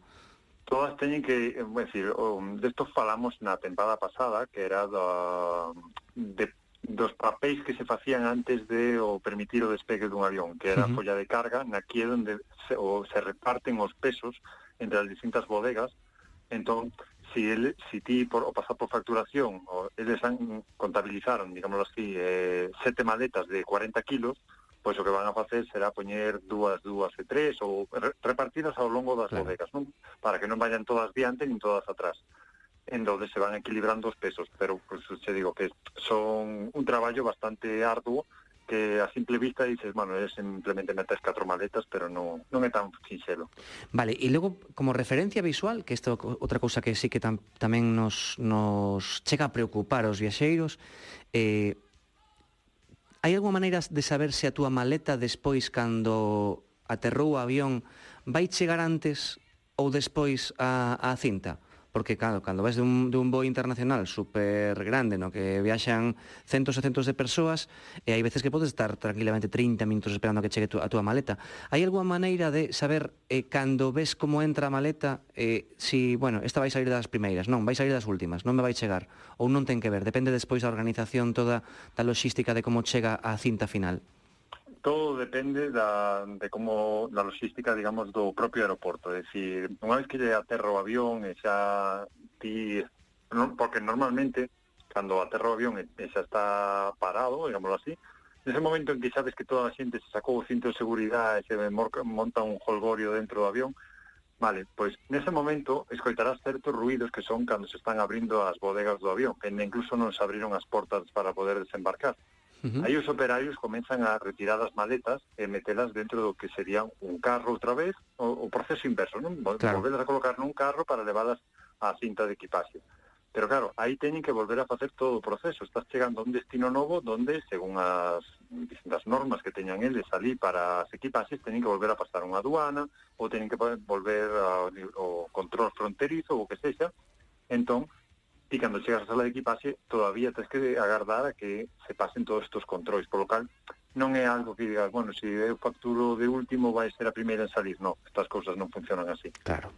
todas teñen que, eh, decir, de desto falamos na temporada pasada, que era da, de, dos papéis que se facían antes de o permitir o despegue dun avión, que era a uh -huh. folla de carga, na que é onde se, o, se reparten os pesos entre as distintas bodegas, entón, si, el, si ti por, o pasar por facturación, o, eles han, contabilizaron, digámoslo así, eh, sete maletas de 40 kilos, pois o que van a facer será poñer dúas, dúas e tres ou repartidas ao longo das claro. bodegas, non? Para que non vayan todas diante nin todas atrás. En donde se van equilibrando os pesos, pero pues, se che digo que son un traballo bastante arduo que a simple vista dices, bueno, é simplemente metes catro maletas, pero non, non é tan sinxelo. Vale, e logo, como referencia visual, que isto outra cousa que sí que tam, tamén nos, nos chega a preocupar aos viaxeiros, eh, hai algunha maneira de saber se a túa maleta despois cando aterrou o avión vai chegar antes ou despois a, a cinta? porque claro, cando vais dun, dun voo internacional super grande no que viaxan centos e centos de persoas e hai veces que podes estar tranquilamente 30 minutos esperando a que chegue tu, a túa maleta. Hai algunha maneira de saber eh, cando ves como entra a maleta eh, si, bueno, esta vai salir das primeiras non, vai salir das últimas, non me vai chegar ou non ten que ver, depende despois da organización toda da logística de como chega a cinta final todo depende da, de como da logística, digamos, do propio aeroporto. É dicir, unha vez que lle aterra o avión e xa ti... Non, porque normalmente, cando aterra o avión e, e xa está parado, digámoslo así, nese momento en que sabes que toda a xente se sacou o cinto de seguridade e se monta un holgorio dentro do avión, Vale, pois nese momento escoitarás certos ruidos que son cando se están abrindo as bodegas do avión, que incluso non se abriron as portas para poder desembarcar. Uh -huh. Aí os operarios comenzan a retirar as maletas e metelas dentro do que sería un carro outra vez, o, o proceso inverso, non? Claro. Volvelas a colocar nun carro para levalas á cinta de equipaxe. Pero claro, aí teñen que volver a facer todo o proceso. Estás chegando a un destino novo donde, según as distintas normas que teñan eles ali para as equipaxes, teñen que volver a pasar unha aduana ou teñen que volver ao, ao control fronterizo ou o que sexa. Entón, ti cando chegas á sala de equipaxe todavía tens que agardar a que se pasen todos estos controis, polo cal non é algo que digas, bueno, se si eu facturo de último vai ser a primeira en salir, non, estas cousas non funcionan así. Claro.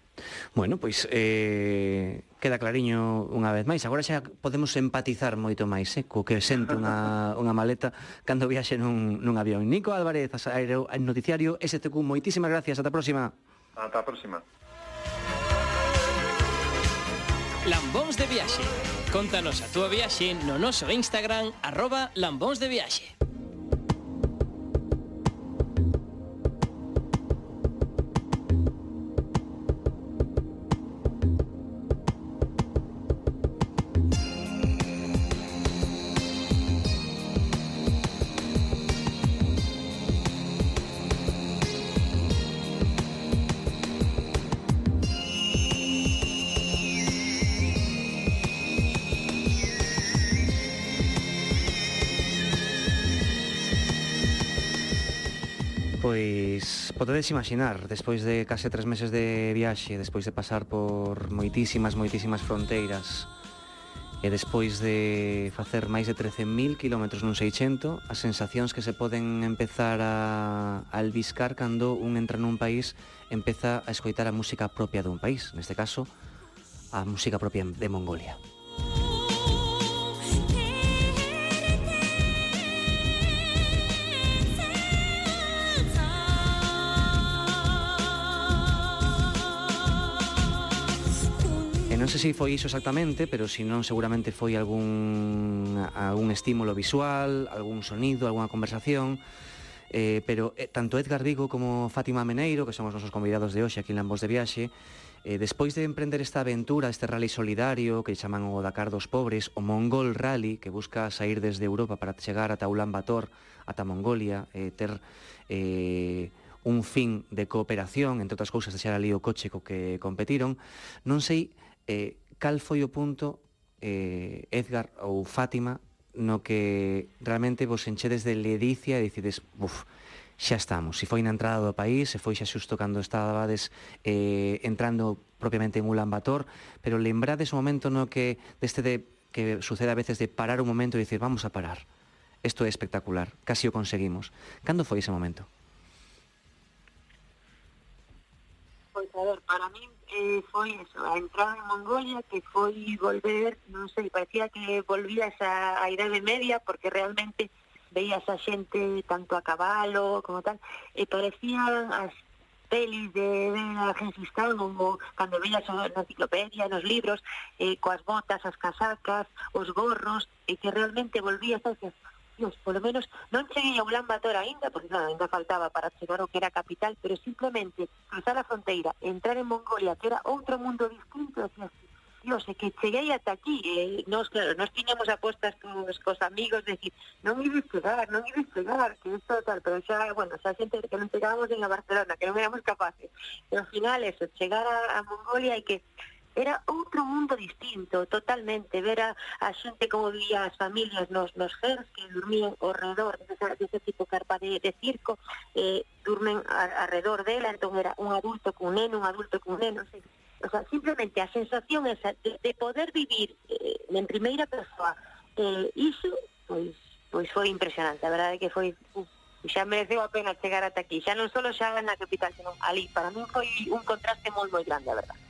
Bueno, pois eh, queda clariño unha vez máis. Agora xa podemos empatizar moito máis eh, co que sente unha, [laughs] unha maleta cando viaxe nun, nun avión. Nico Álvarez, aero, noticiario STQ, moitísimas gracias, ata a próxima. Ata a próxima. Lambóns de Viaxe. Contanos a túa viaxe no noso Instagram, arroba lambóns de viaxe. Podedes imaginar, despois de case tres meses de viaxe, despois de pasar por moitísimas, moitísimas fronteiras, e despois de facer máis de 13.000 km nun 600, as sensacións que se poden empezar a, a albiscar cando un entra nun país empeza a escoitar a música propia dun país, neste caso, a música propia de Mongolia. non sei se foi iso exactamente, pero se non seguramente foi algún, algún estímulo visual, algún sonido, algunha conversación, eh, pero eh, tanto Edgar Vigo como Fátima Meneiro, que son os nosos convidados de hoxe aquí en Lambos de Viaxe, eh, despois de emprender esta aventura, este rally solidario que chaman o Dakar dos Pobres, o Mongol Rally, que busca sair desde Europa para chegar ata Ulan Bator, ata Mongolia, eh, ter eh, un fin de cooperación, entre outras cousas, deixar ali o coche co que competiron, non sei eh, cal foi o punto, eh, Edgar ou Fátima, no que realmente vos enchedes de ledicia e decides, buf, xa estamos. Se foi na entrada do país, se foi xa xusto cando estabades eh, entrando propiamente en Ulan Bator, pero lembrades o momento no que deste de, que sucede a veces de parar un momento e dicir, vamos a parar. Isto é espectacular, casi o conseguimos. Cando foi ese momento? Pois a ver, para min eh, foi eso, a entrada en Mongolia, que foi volver, non sei, parecía que volvías a, a Idade Media, porque realmente veías a xente tanto a cabalo como tal, e parecían as pelis de, de a Gengis Khan ou cando veías na enciclopedia, nos libros, eh, coas botas, as casacas, os gorros, e que realmente volvías a Dios, polo menos non cheguei a Ulan Bator aínda, porque non, ainda faltaba para chegar o que era capital, pero simplemente cruzar a fronteira, entrar en Mongolia, que era outro mundo distinto, así, Dios, é que cheguei ata aquí, eh, nos, claro, nos tiñamos apostas cos, cos amigos, decir, non ides chegar, non ides chegar, que isto tal, pero xa, bueno, xa xente que non chegábamos en a Barcelona, que non éramos capaces, pero ao final, eso, chegar a, a Mongolia e que era outro mundo distinto, totalmente, ver a, a xente como vivía as familias nos, nos gers que dormían ao redor desa, desa tipo carpa de, de circo, eh, durmen a, alrededor dela, entón era un adulto con un neno, un adulto con un neno, sei, o sea, simplemente a sensación esa de, de poder vivir eh, en primeira persoa, eh, iso, pois, pois foi impresionante, a verdade que foi uf, xa mereceu a pena chegar ata aquí, xa non só xa na capital, senón ali, para mí foi un contraste moi moi grande, a verdade.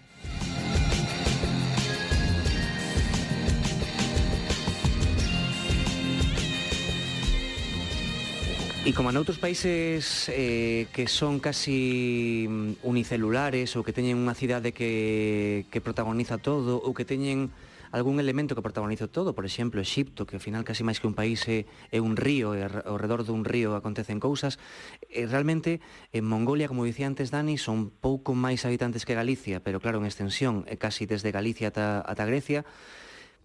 E como noutros países eh, que son casi mm, unicelulares ou que teñen unha cidade que, que protagoniza todo ou que teñen algún elemento que protagoniza todo, por exemplo, Exipto, que ao final casi máis que un país é, é un río, e ao redor dun río acontecen cousas, e realmente en Mongolia, como dicía antes Dani, son pouco máis habitantes que Galicia, pero claro, en extensión, é casi desde Galicia ata, ata Grecia,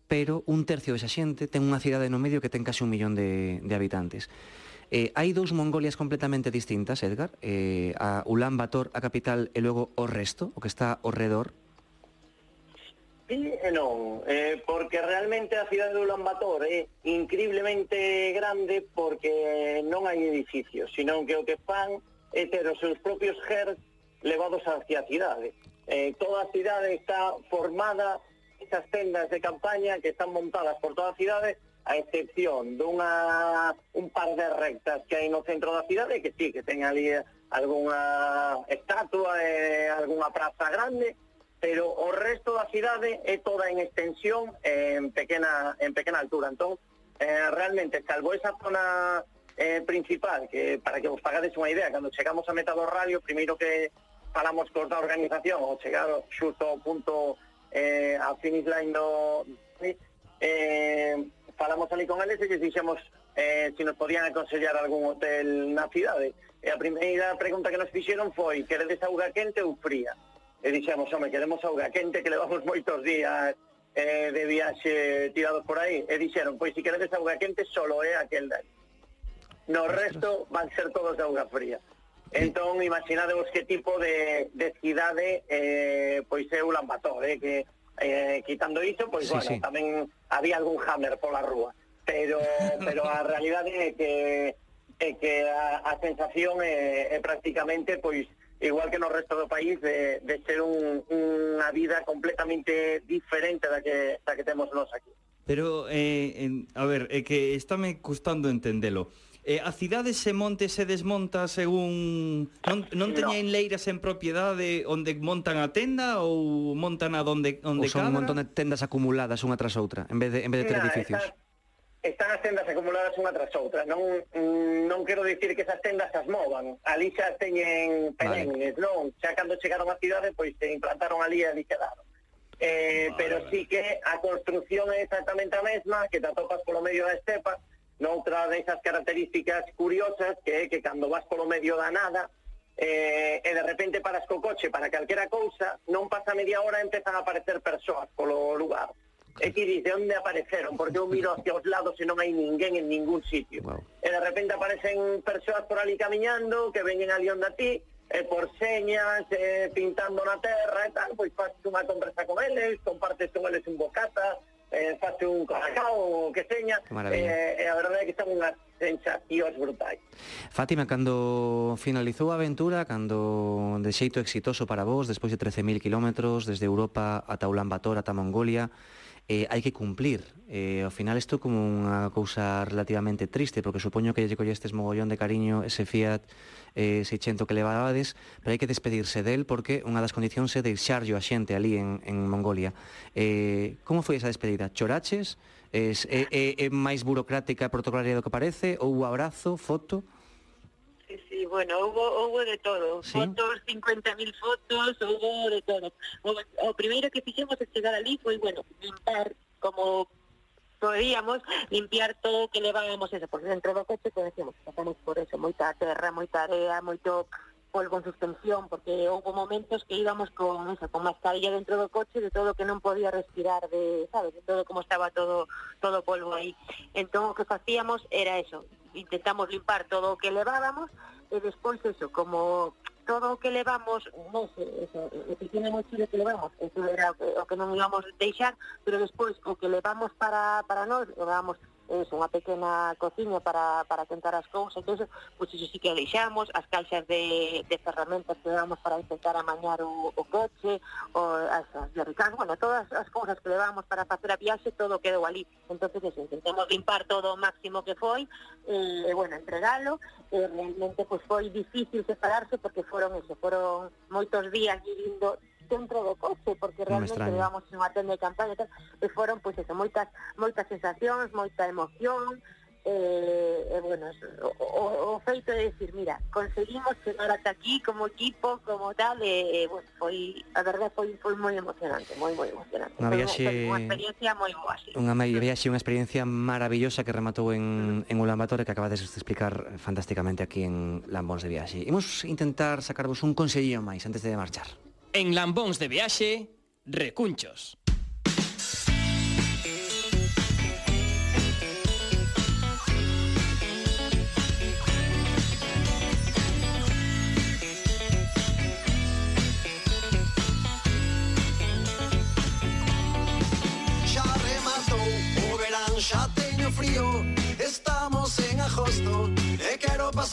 pero un tercio desa xente ten unha cidade no medio que ten casi un millón de, de habitantes. Eh, hai dous Mongolias completamente distintas, Edgar, eh, a Ulan Bator, a capital, e logo o resto, o que está ao redor, Sí e non, eh, porque realmente a cidade de Ulan Bator é increíblemente grande porque non hai edificios, senón que o que fan é ter os seus propios GERs levados hacia a cidade. Eh, toda a cidade está formada esas tendas de campaña que están montadas por toda a cidade a excepción dunha un par de rectas que hai no centro da cidade que sí, que ten ali eh, algunha estatua e eh, algunha praza grande, pero o resto da cidade é toda en extensión eh, en pequena en pequena altura. Entón, eh, realmente, salvo esa zona eh, principal, que para que vos pagades unha idea, cando chegamos a meta do radio, primeiro que falamos con da organización, ou chegar xusto ao punto eh, a finish line do... Eh, falamos ali con eles e lles dixemos eh, se si nos podían aconsellar algún hotel na cidade. E a primeira pregunta que nos fixeron foi queredes auga quente ou fría? E dixemos, home, queremos auga quente que levamos moitos días eh, de viaxe tirados por aí. E dixeron, pois se queredes auga quente solo é aquel dai. No resto van ser todos de auga fría. Entón, imaginadevos que tipo de, de cidade eh, pois é o Lambator, eh, que eh, quitando iso, pois, sí, bueno, sí. tamén había algún hammer pola rúa. Pero, [laughs] pero a realidade é que, é que a, a sensación é, é prácticamente, pois, igual que no resto do país, de, de ser un, unha vida completamente diferente da que, da que temos nós aquí. Pero, eh, en, a ver, é que estáme custando entendelo. Eh, a cidade se monte se desmonta según... Non, non teñen leiras en propiedade onde montan a tenda ou montan a donde, onde ou son cadra? un montón de tendas acumuladas unha tras outra, en vez de, en vez de ter nah, edificios? Están, están as tendas acumuladas unha tras outra. Non, mm, non quero dicir que esas tendas as movan. Ali xa teñen perennes, vale. non? Xa cando chegaron á cidade, pois se implantaron ali e ali quedaron. Eh, vale, pero vale. sí que a construción é exactamente a mesma, que te atopas polo medio da estepa, noutra desas características curiosas que é que cando vas polo medio da nada eh, e de repente paras co coche para calquera cousa, non pasa media hora e empezan a aparecer persoas polo lugar. E ti dices, onde apareceron? Porque eu miro hacia os lados e non hai ninguén en ningún sitio. Wow. E de repente aparecen persoas por ali camiñando que veñen ali onda ti, e por señas, eh, pintando na terra e tal, pois faz unha conversa con eles, compartes con eles un bocata, eh, face un cacao que seña, eh, e a verdade é que son unhas sensacións brutais. Fátima, cando finalizou a aventura, cando de xeito exitoso para vos, despois de 13.000 kilómetros, desde Europa ata Ulan Bator, ata Mongolia, eh, hai que cumplir. Eh, ao final isto como unha cousa relativamente triste, porque supoño que lle collestes mogollón de cariño ese Fiat eh, 600 que levabades, pero hai que despedirse del porque unha das condicións é deixarlo a xente ali en, en Mongolia. Eh, como foi esa despedida? Choraches? Es, é, é, é máis burocrática e protocolaria do que parece? Ou abrazo, foto? Sí, sí, bueno, hubo, hubo de todo, ¿Sí? fotos, 50.000 fotos, hubo de todo. O, o primeiro que fixemos a chegar ali foi, bueno, limpar como podíamos limpiar todo que levábamos eso, porque dentro do coche, pues decíamos, pasamos por eso, moita terra, moita area, moito polvo en suspensión, porque houve momentos que íbamos con eso, con mascarilla dentro do coche de todo que non podía respirar de, sabes, de todo como estaba todo todo polvo aí. Entón o que facíamos era eso, intentamos limpar todo o que levábamos e despois eso, como todo o que levamos, non sei, eso, o que tiene mochile que levamos, eso era o que non íbamos deixar, pero despois o que levamos para, para nós, levamos es unha pequena cociña para, para tentar as cousas, entón, pois iso sí que deixamos, as calxas de, de ferramentas que levamos para intentar amañar o, o coche, o, as, as garricas, bueno, todas as cousas que levamos para facer a viaxe, todo quedou ali. Entón, eso, intentamos limpar todo o máximo que foi, e, e bueno, entregalo, e realmente pois, foi difícil separarse porque foron eso, foron moitos días vivindo dentro do coche, porque realmente levamos unha tenda de campaña e tal, e foron, pois, eso, moitas, moitas sensacións, moita emoción, eh, eh, bueno, o, o feito de decir, mira, conseguimos chegar ata aquí como equipo, como tal, e, eh, bueno, foi, a verdade foi, foi moi emocionante, moi, moi emocionante. Unha viaxe... Unha experiencia moi boa, sí. Unha viaxe, unha experiencia maravillosa que rematou en, mm. en Ulan Bator que acabades de explicar fantásticamente aquí en Lambóns de Viaxe. Imos intentar sacarvos un consellillo máis antes de marchar. En Lambons de Beache, Recunchos. Ya remató, o verán, ya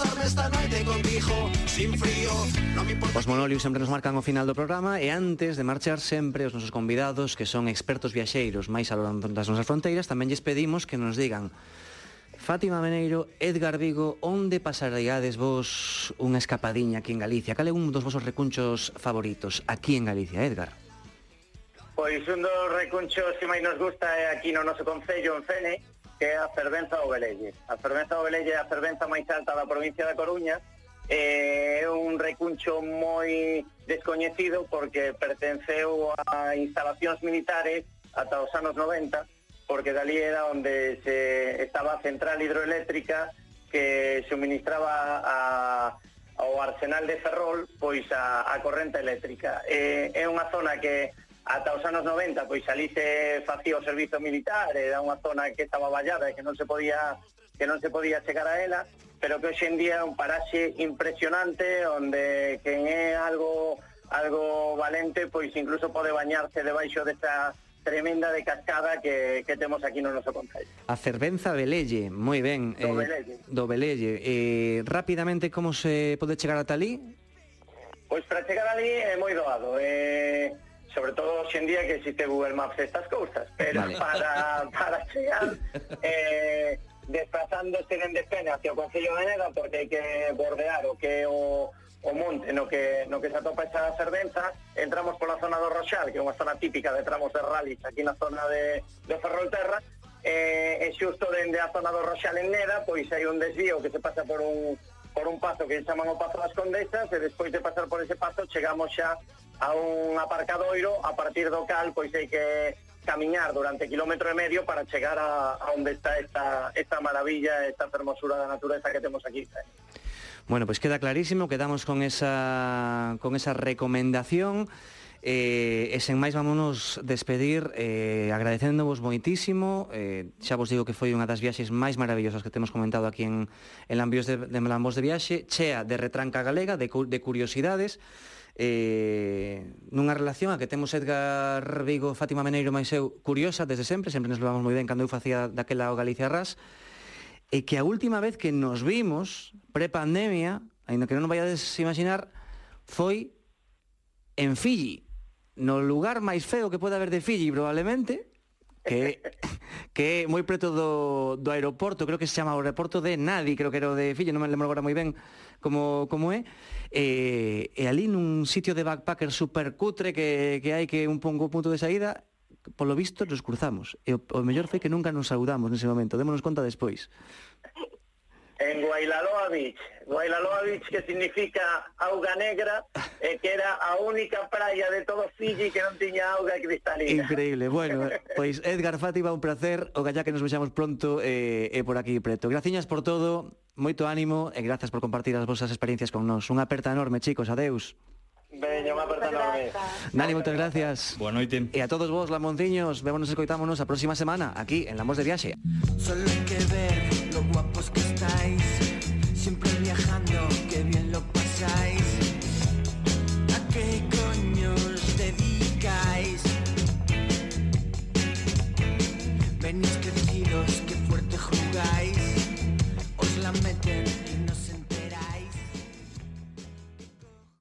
pasarme esta noite contigo Sin frío, non me importa Os monolios sempre nos marcan o final do programa E antes de marchar sempre os nosos convidados Que son expertos viaxeiros máis aló das nosas fronteiras Tamén lles pedimos que nos digan Fátima Meneiro, Edgar Vigo, onde pasaríades vos unha escapadiña aquí en Galicia? Cal é un dos vosos recunchos favoritos aquí en Galicia, Edgar? Pois un dos recunchos que máis nos gusta é aquí no noso Concello, en Fene, que é a fervenza do Belelle. A fervenza do Belelle é a fervenza máis alta da provincia da Coruña, é un recuncho moi descoñecido porque pertenceu a instalacións militares ata os anos 90, porque dali era onde se estaba a central hidroeléctrica que suministraba a, ao arsenal de Ferrol pois a, a corrente eléctrica. É, é unha zona que ata os anos 90 pois ali se facía o servizo militar era unha zona que estaba vallada e que non se podía que non se podía chegar a ela pero que hoxe en día é un paraxe impresionante onde quen é algo algo valente pois incluso pode bañarse debaixo desta tremenda de cascada que, que temos aquí no noso concello. A Cervenza Belelle, moi ben. Do eh, Belelle. Do Belelle. Eh, rapidamente, como se pode chegar ata ali? Pois para chegar ali é moi doado. Eh, sobre todo hoxe en día que existe Google Maps estas cousas, pero vale. para, [laughs] para chegar eh, desplazándose dende Pena hacia o Concello de Neda porque hai que bordear o que o, o monte no que, no que se atopa esa servenza, entramos pola zona do Roxal, que é unha zona típica de tramos de rallies aquí na zona de, de Ferrolterra, eh, e xusto dende a zona do Roxal en Neda, pois hai un desvío que se pasa por un por un pazo que chaman o Pazo das Condesas e despois de pasar por ese pazo chegamos xa a un aparcadoiro a partir do cal pois hai que camiñar durante kilómetro e medio para chegar a, a onde está esta, esta maravilla, esta fermosura da natureza que temos aquí. Bueno, pois pues queda clarísimo, quedamos con esa, con esa recomendación. Eh, e sen máis vámonos despedir eh, agradecéndovos moitísimo. Eh, xa vos digo que foi unha das viaxes máis maravillosas que temos comentado aquí en, en Lambios de, de Lambos de Viaxe chea de retranca galega, de, de curiosidades. Eh, nunha relación a que temos Edgar Vigo, Fátima Meneiro máis eu curiosa desde sempre, sempre nos levamos moi ben cando eu facía daquela o Galicia Ras e que a última vez que nos vimos pre-pandemia, ainda que non vayades imaginar foi en Fiji no lugar máis feo que pode haber de Fiji, probablemente, que [laughs] que é moi preto do, do aeroporto, creo que se chama o aeroporto de Nadi, creo que era o de Fiji, non me lembro agora moi ben como, como é, e, e ali nun sitio de backpacker super cutre que, que hai que un pongo punto de saída, polo visto nos cruzamos, e o, o mellor foi que nunca nos saudamos nese momento, démonos conta despois en Guailaloa Beach. Guailaloa Beach que significa auga negra e eh, que era a única praia de todo Fiji que non tiña auga cristalina. Increíble. Bueno, [laughs] pois Edgar Fátima, un placer. O gallá que nos vexamos pronto e eh, eh, por aquí preto. Graciñas por todo, moito ánimo e grazas por compartir as vosas experiencias con nós. Unha aperta enorme, chicos. Adeus. Veño, unha aperta enorme. Dani, moitas gracias. Boa noite. E a todos vos, Lamonciños, vémonos e coitámonos a próxima semana aquí en Lamos de Viaxe. Solo que ver lo guapos que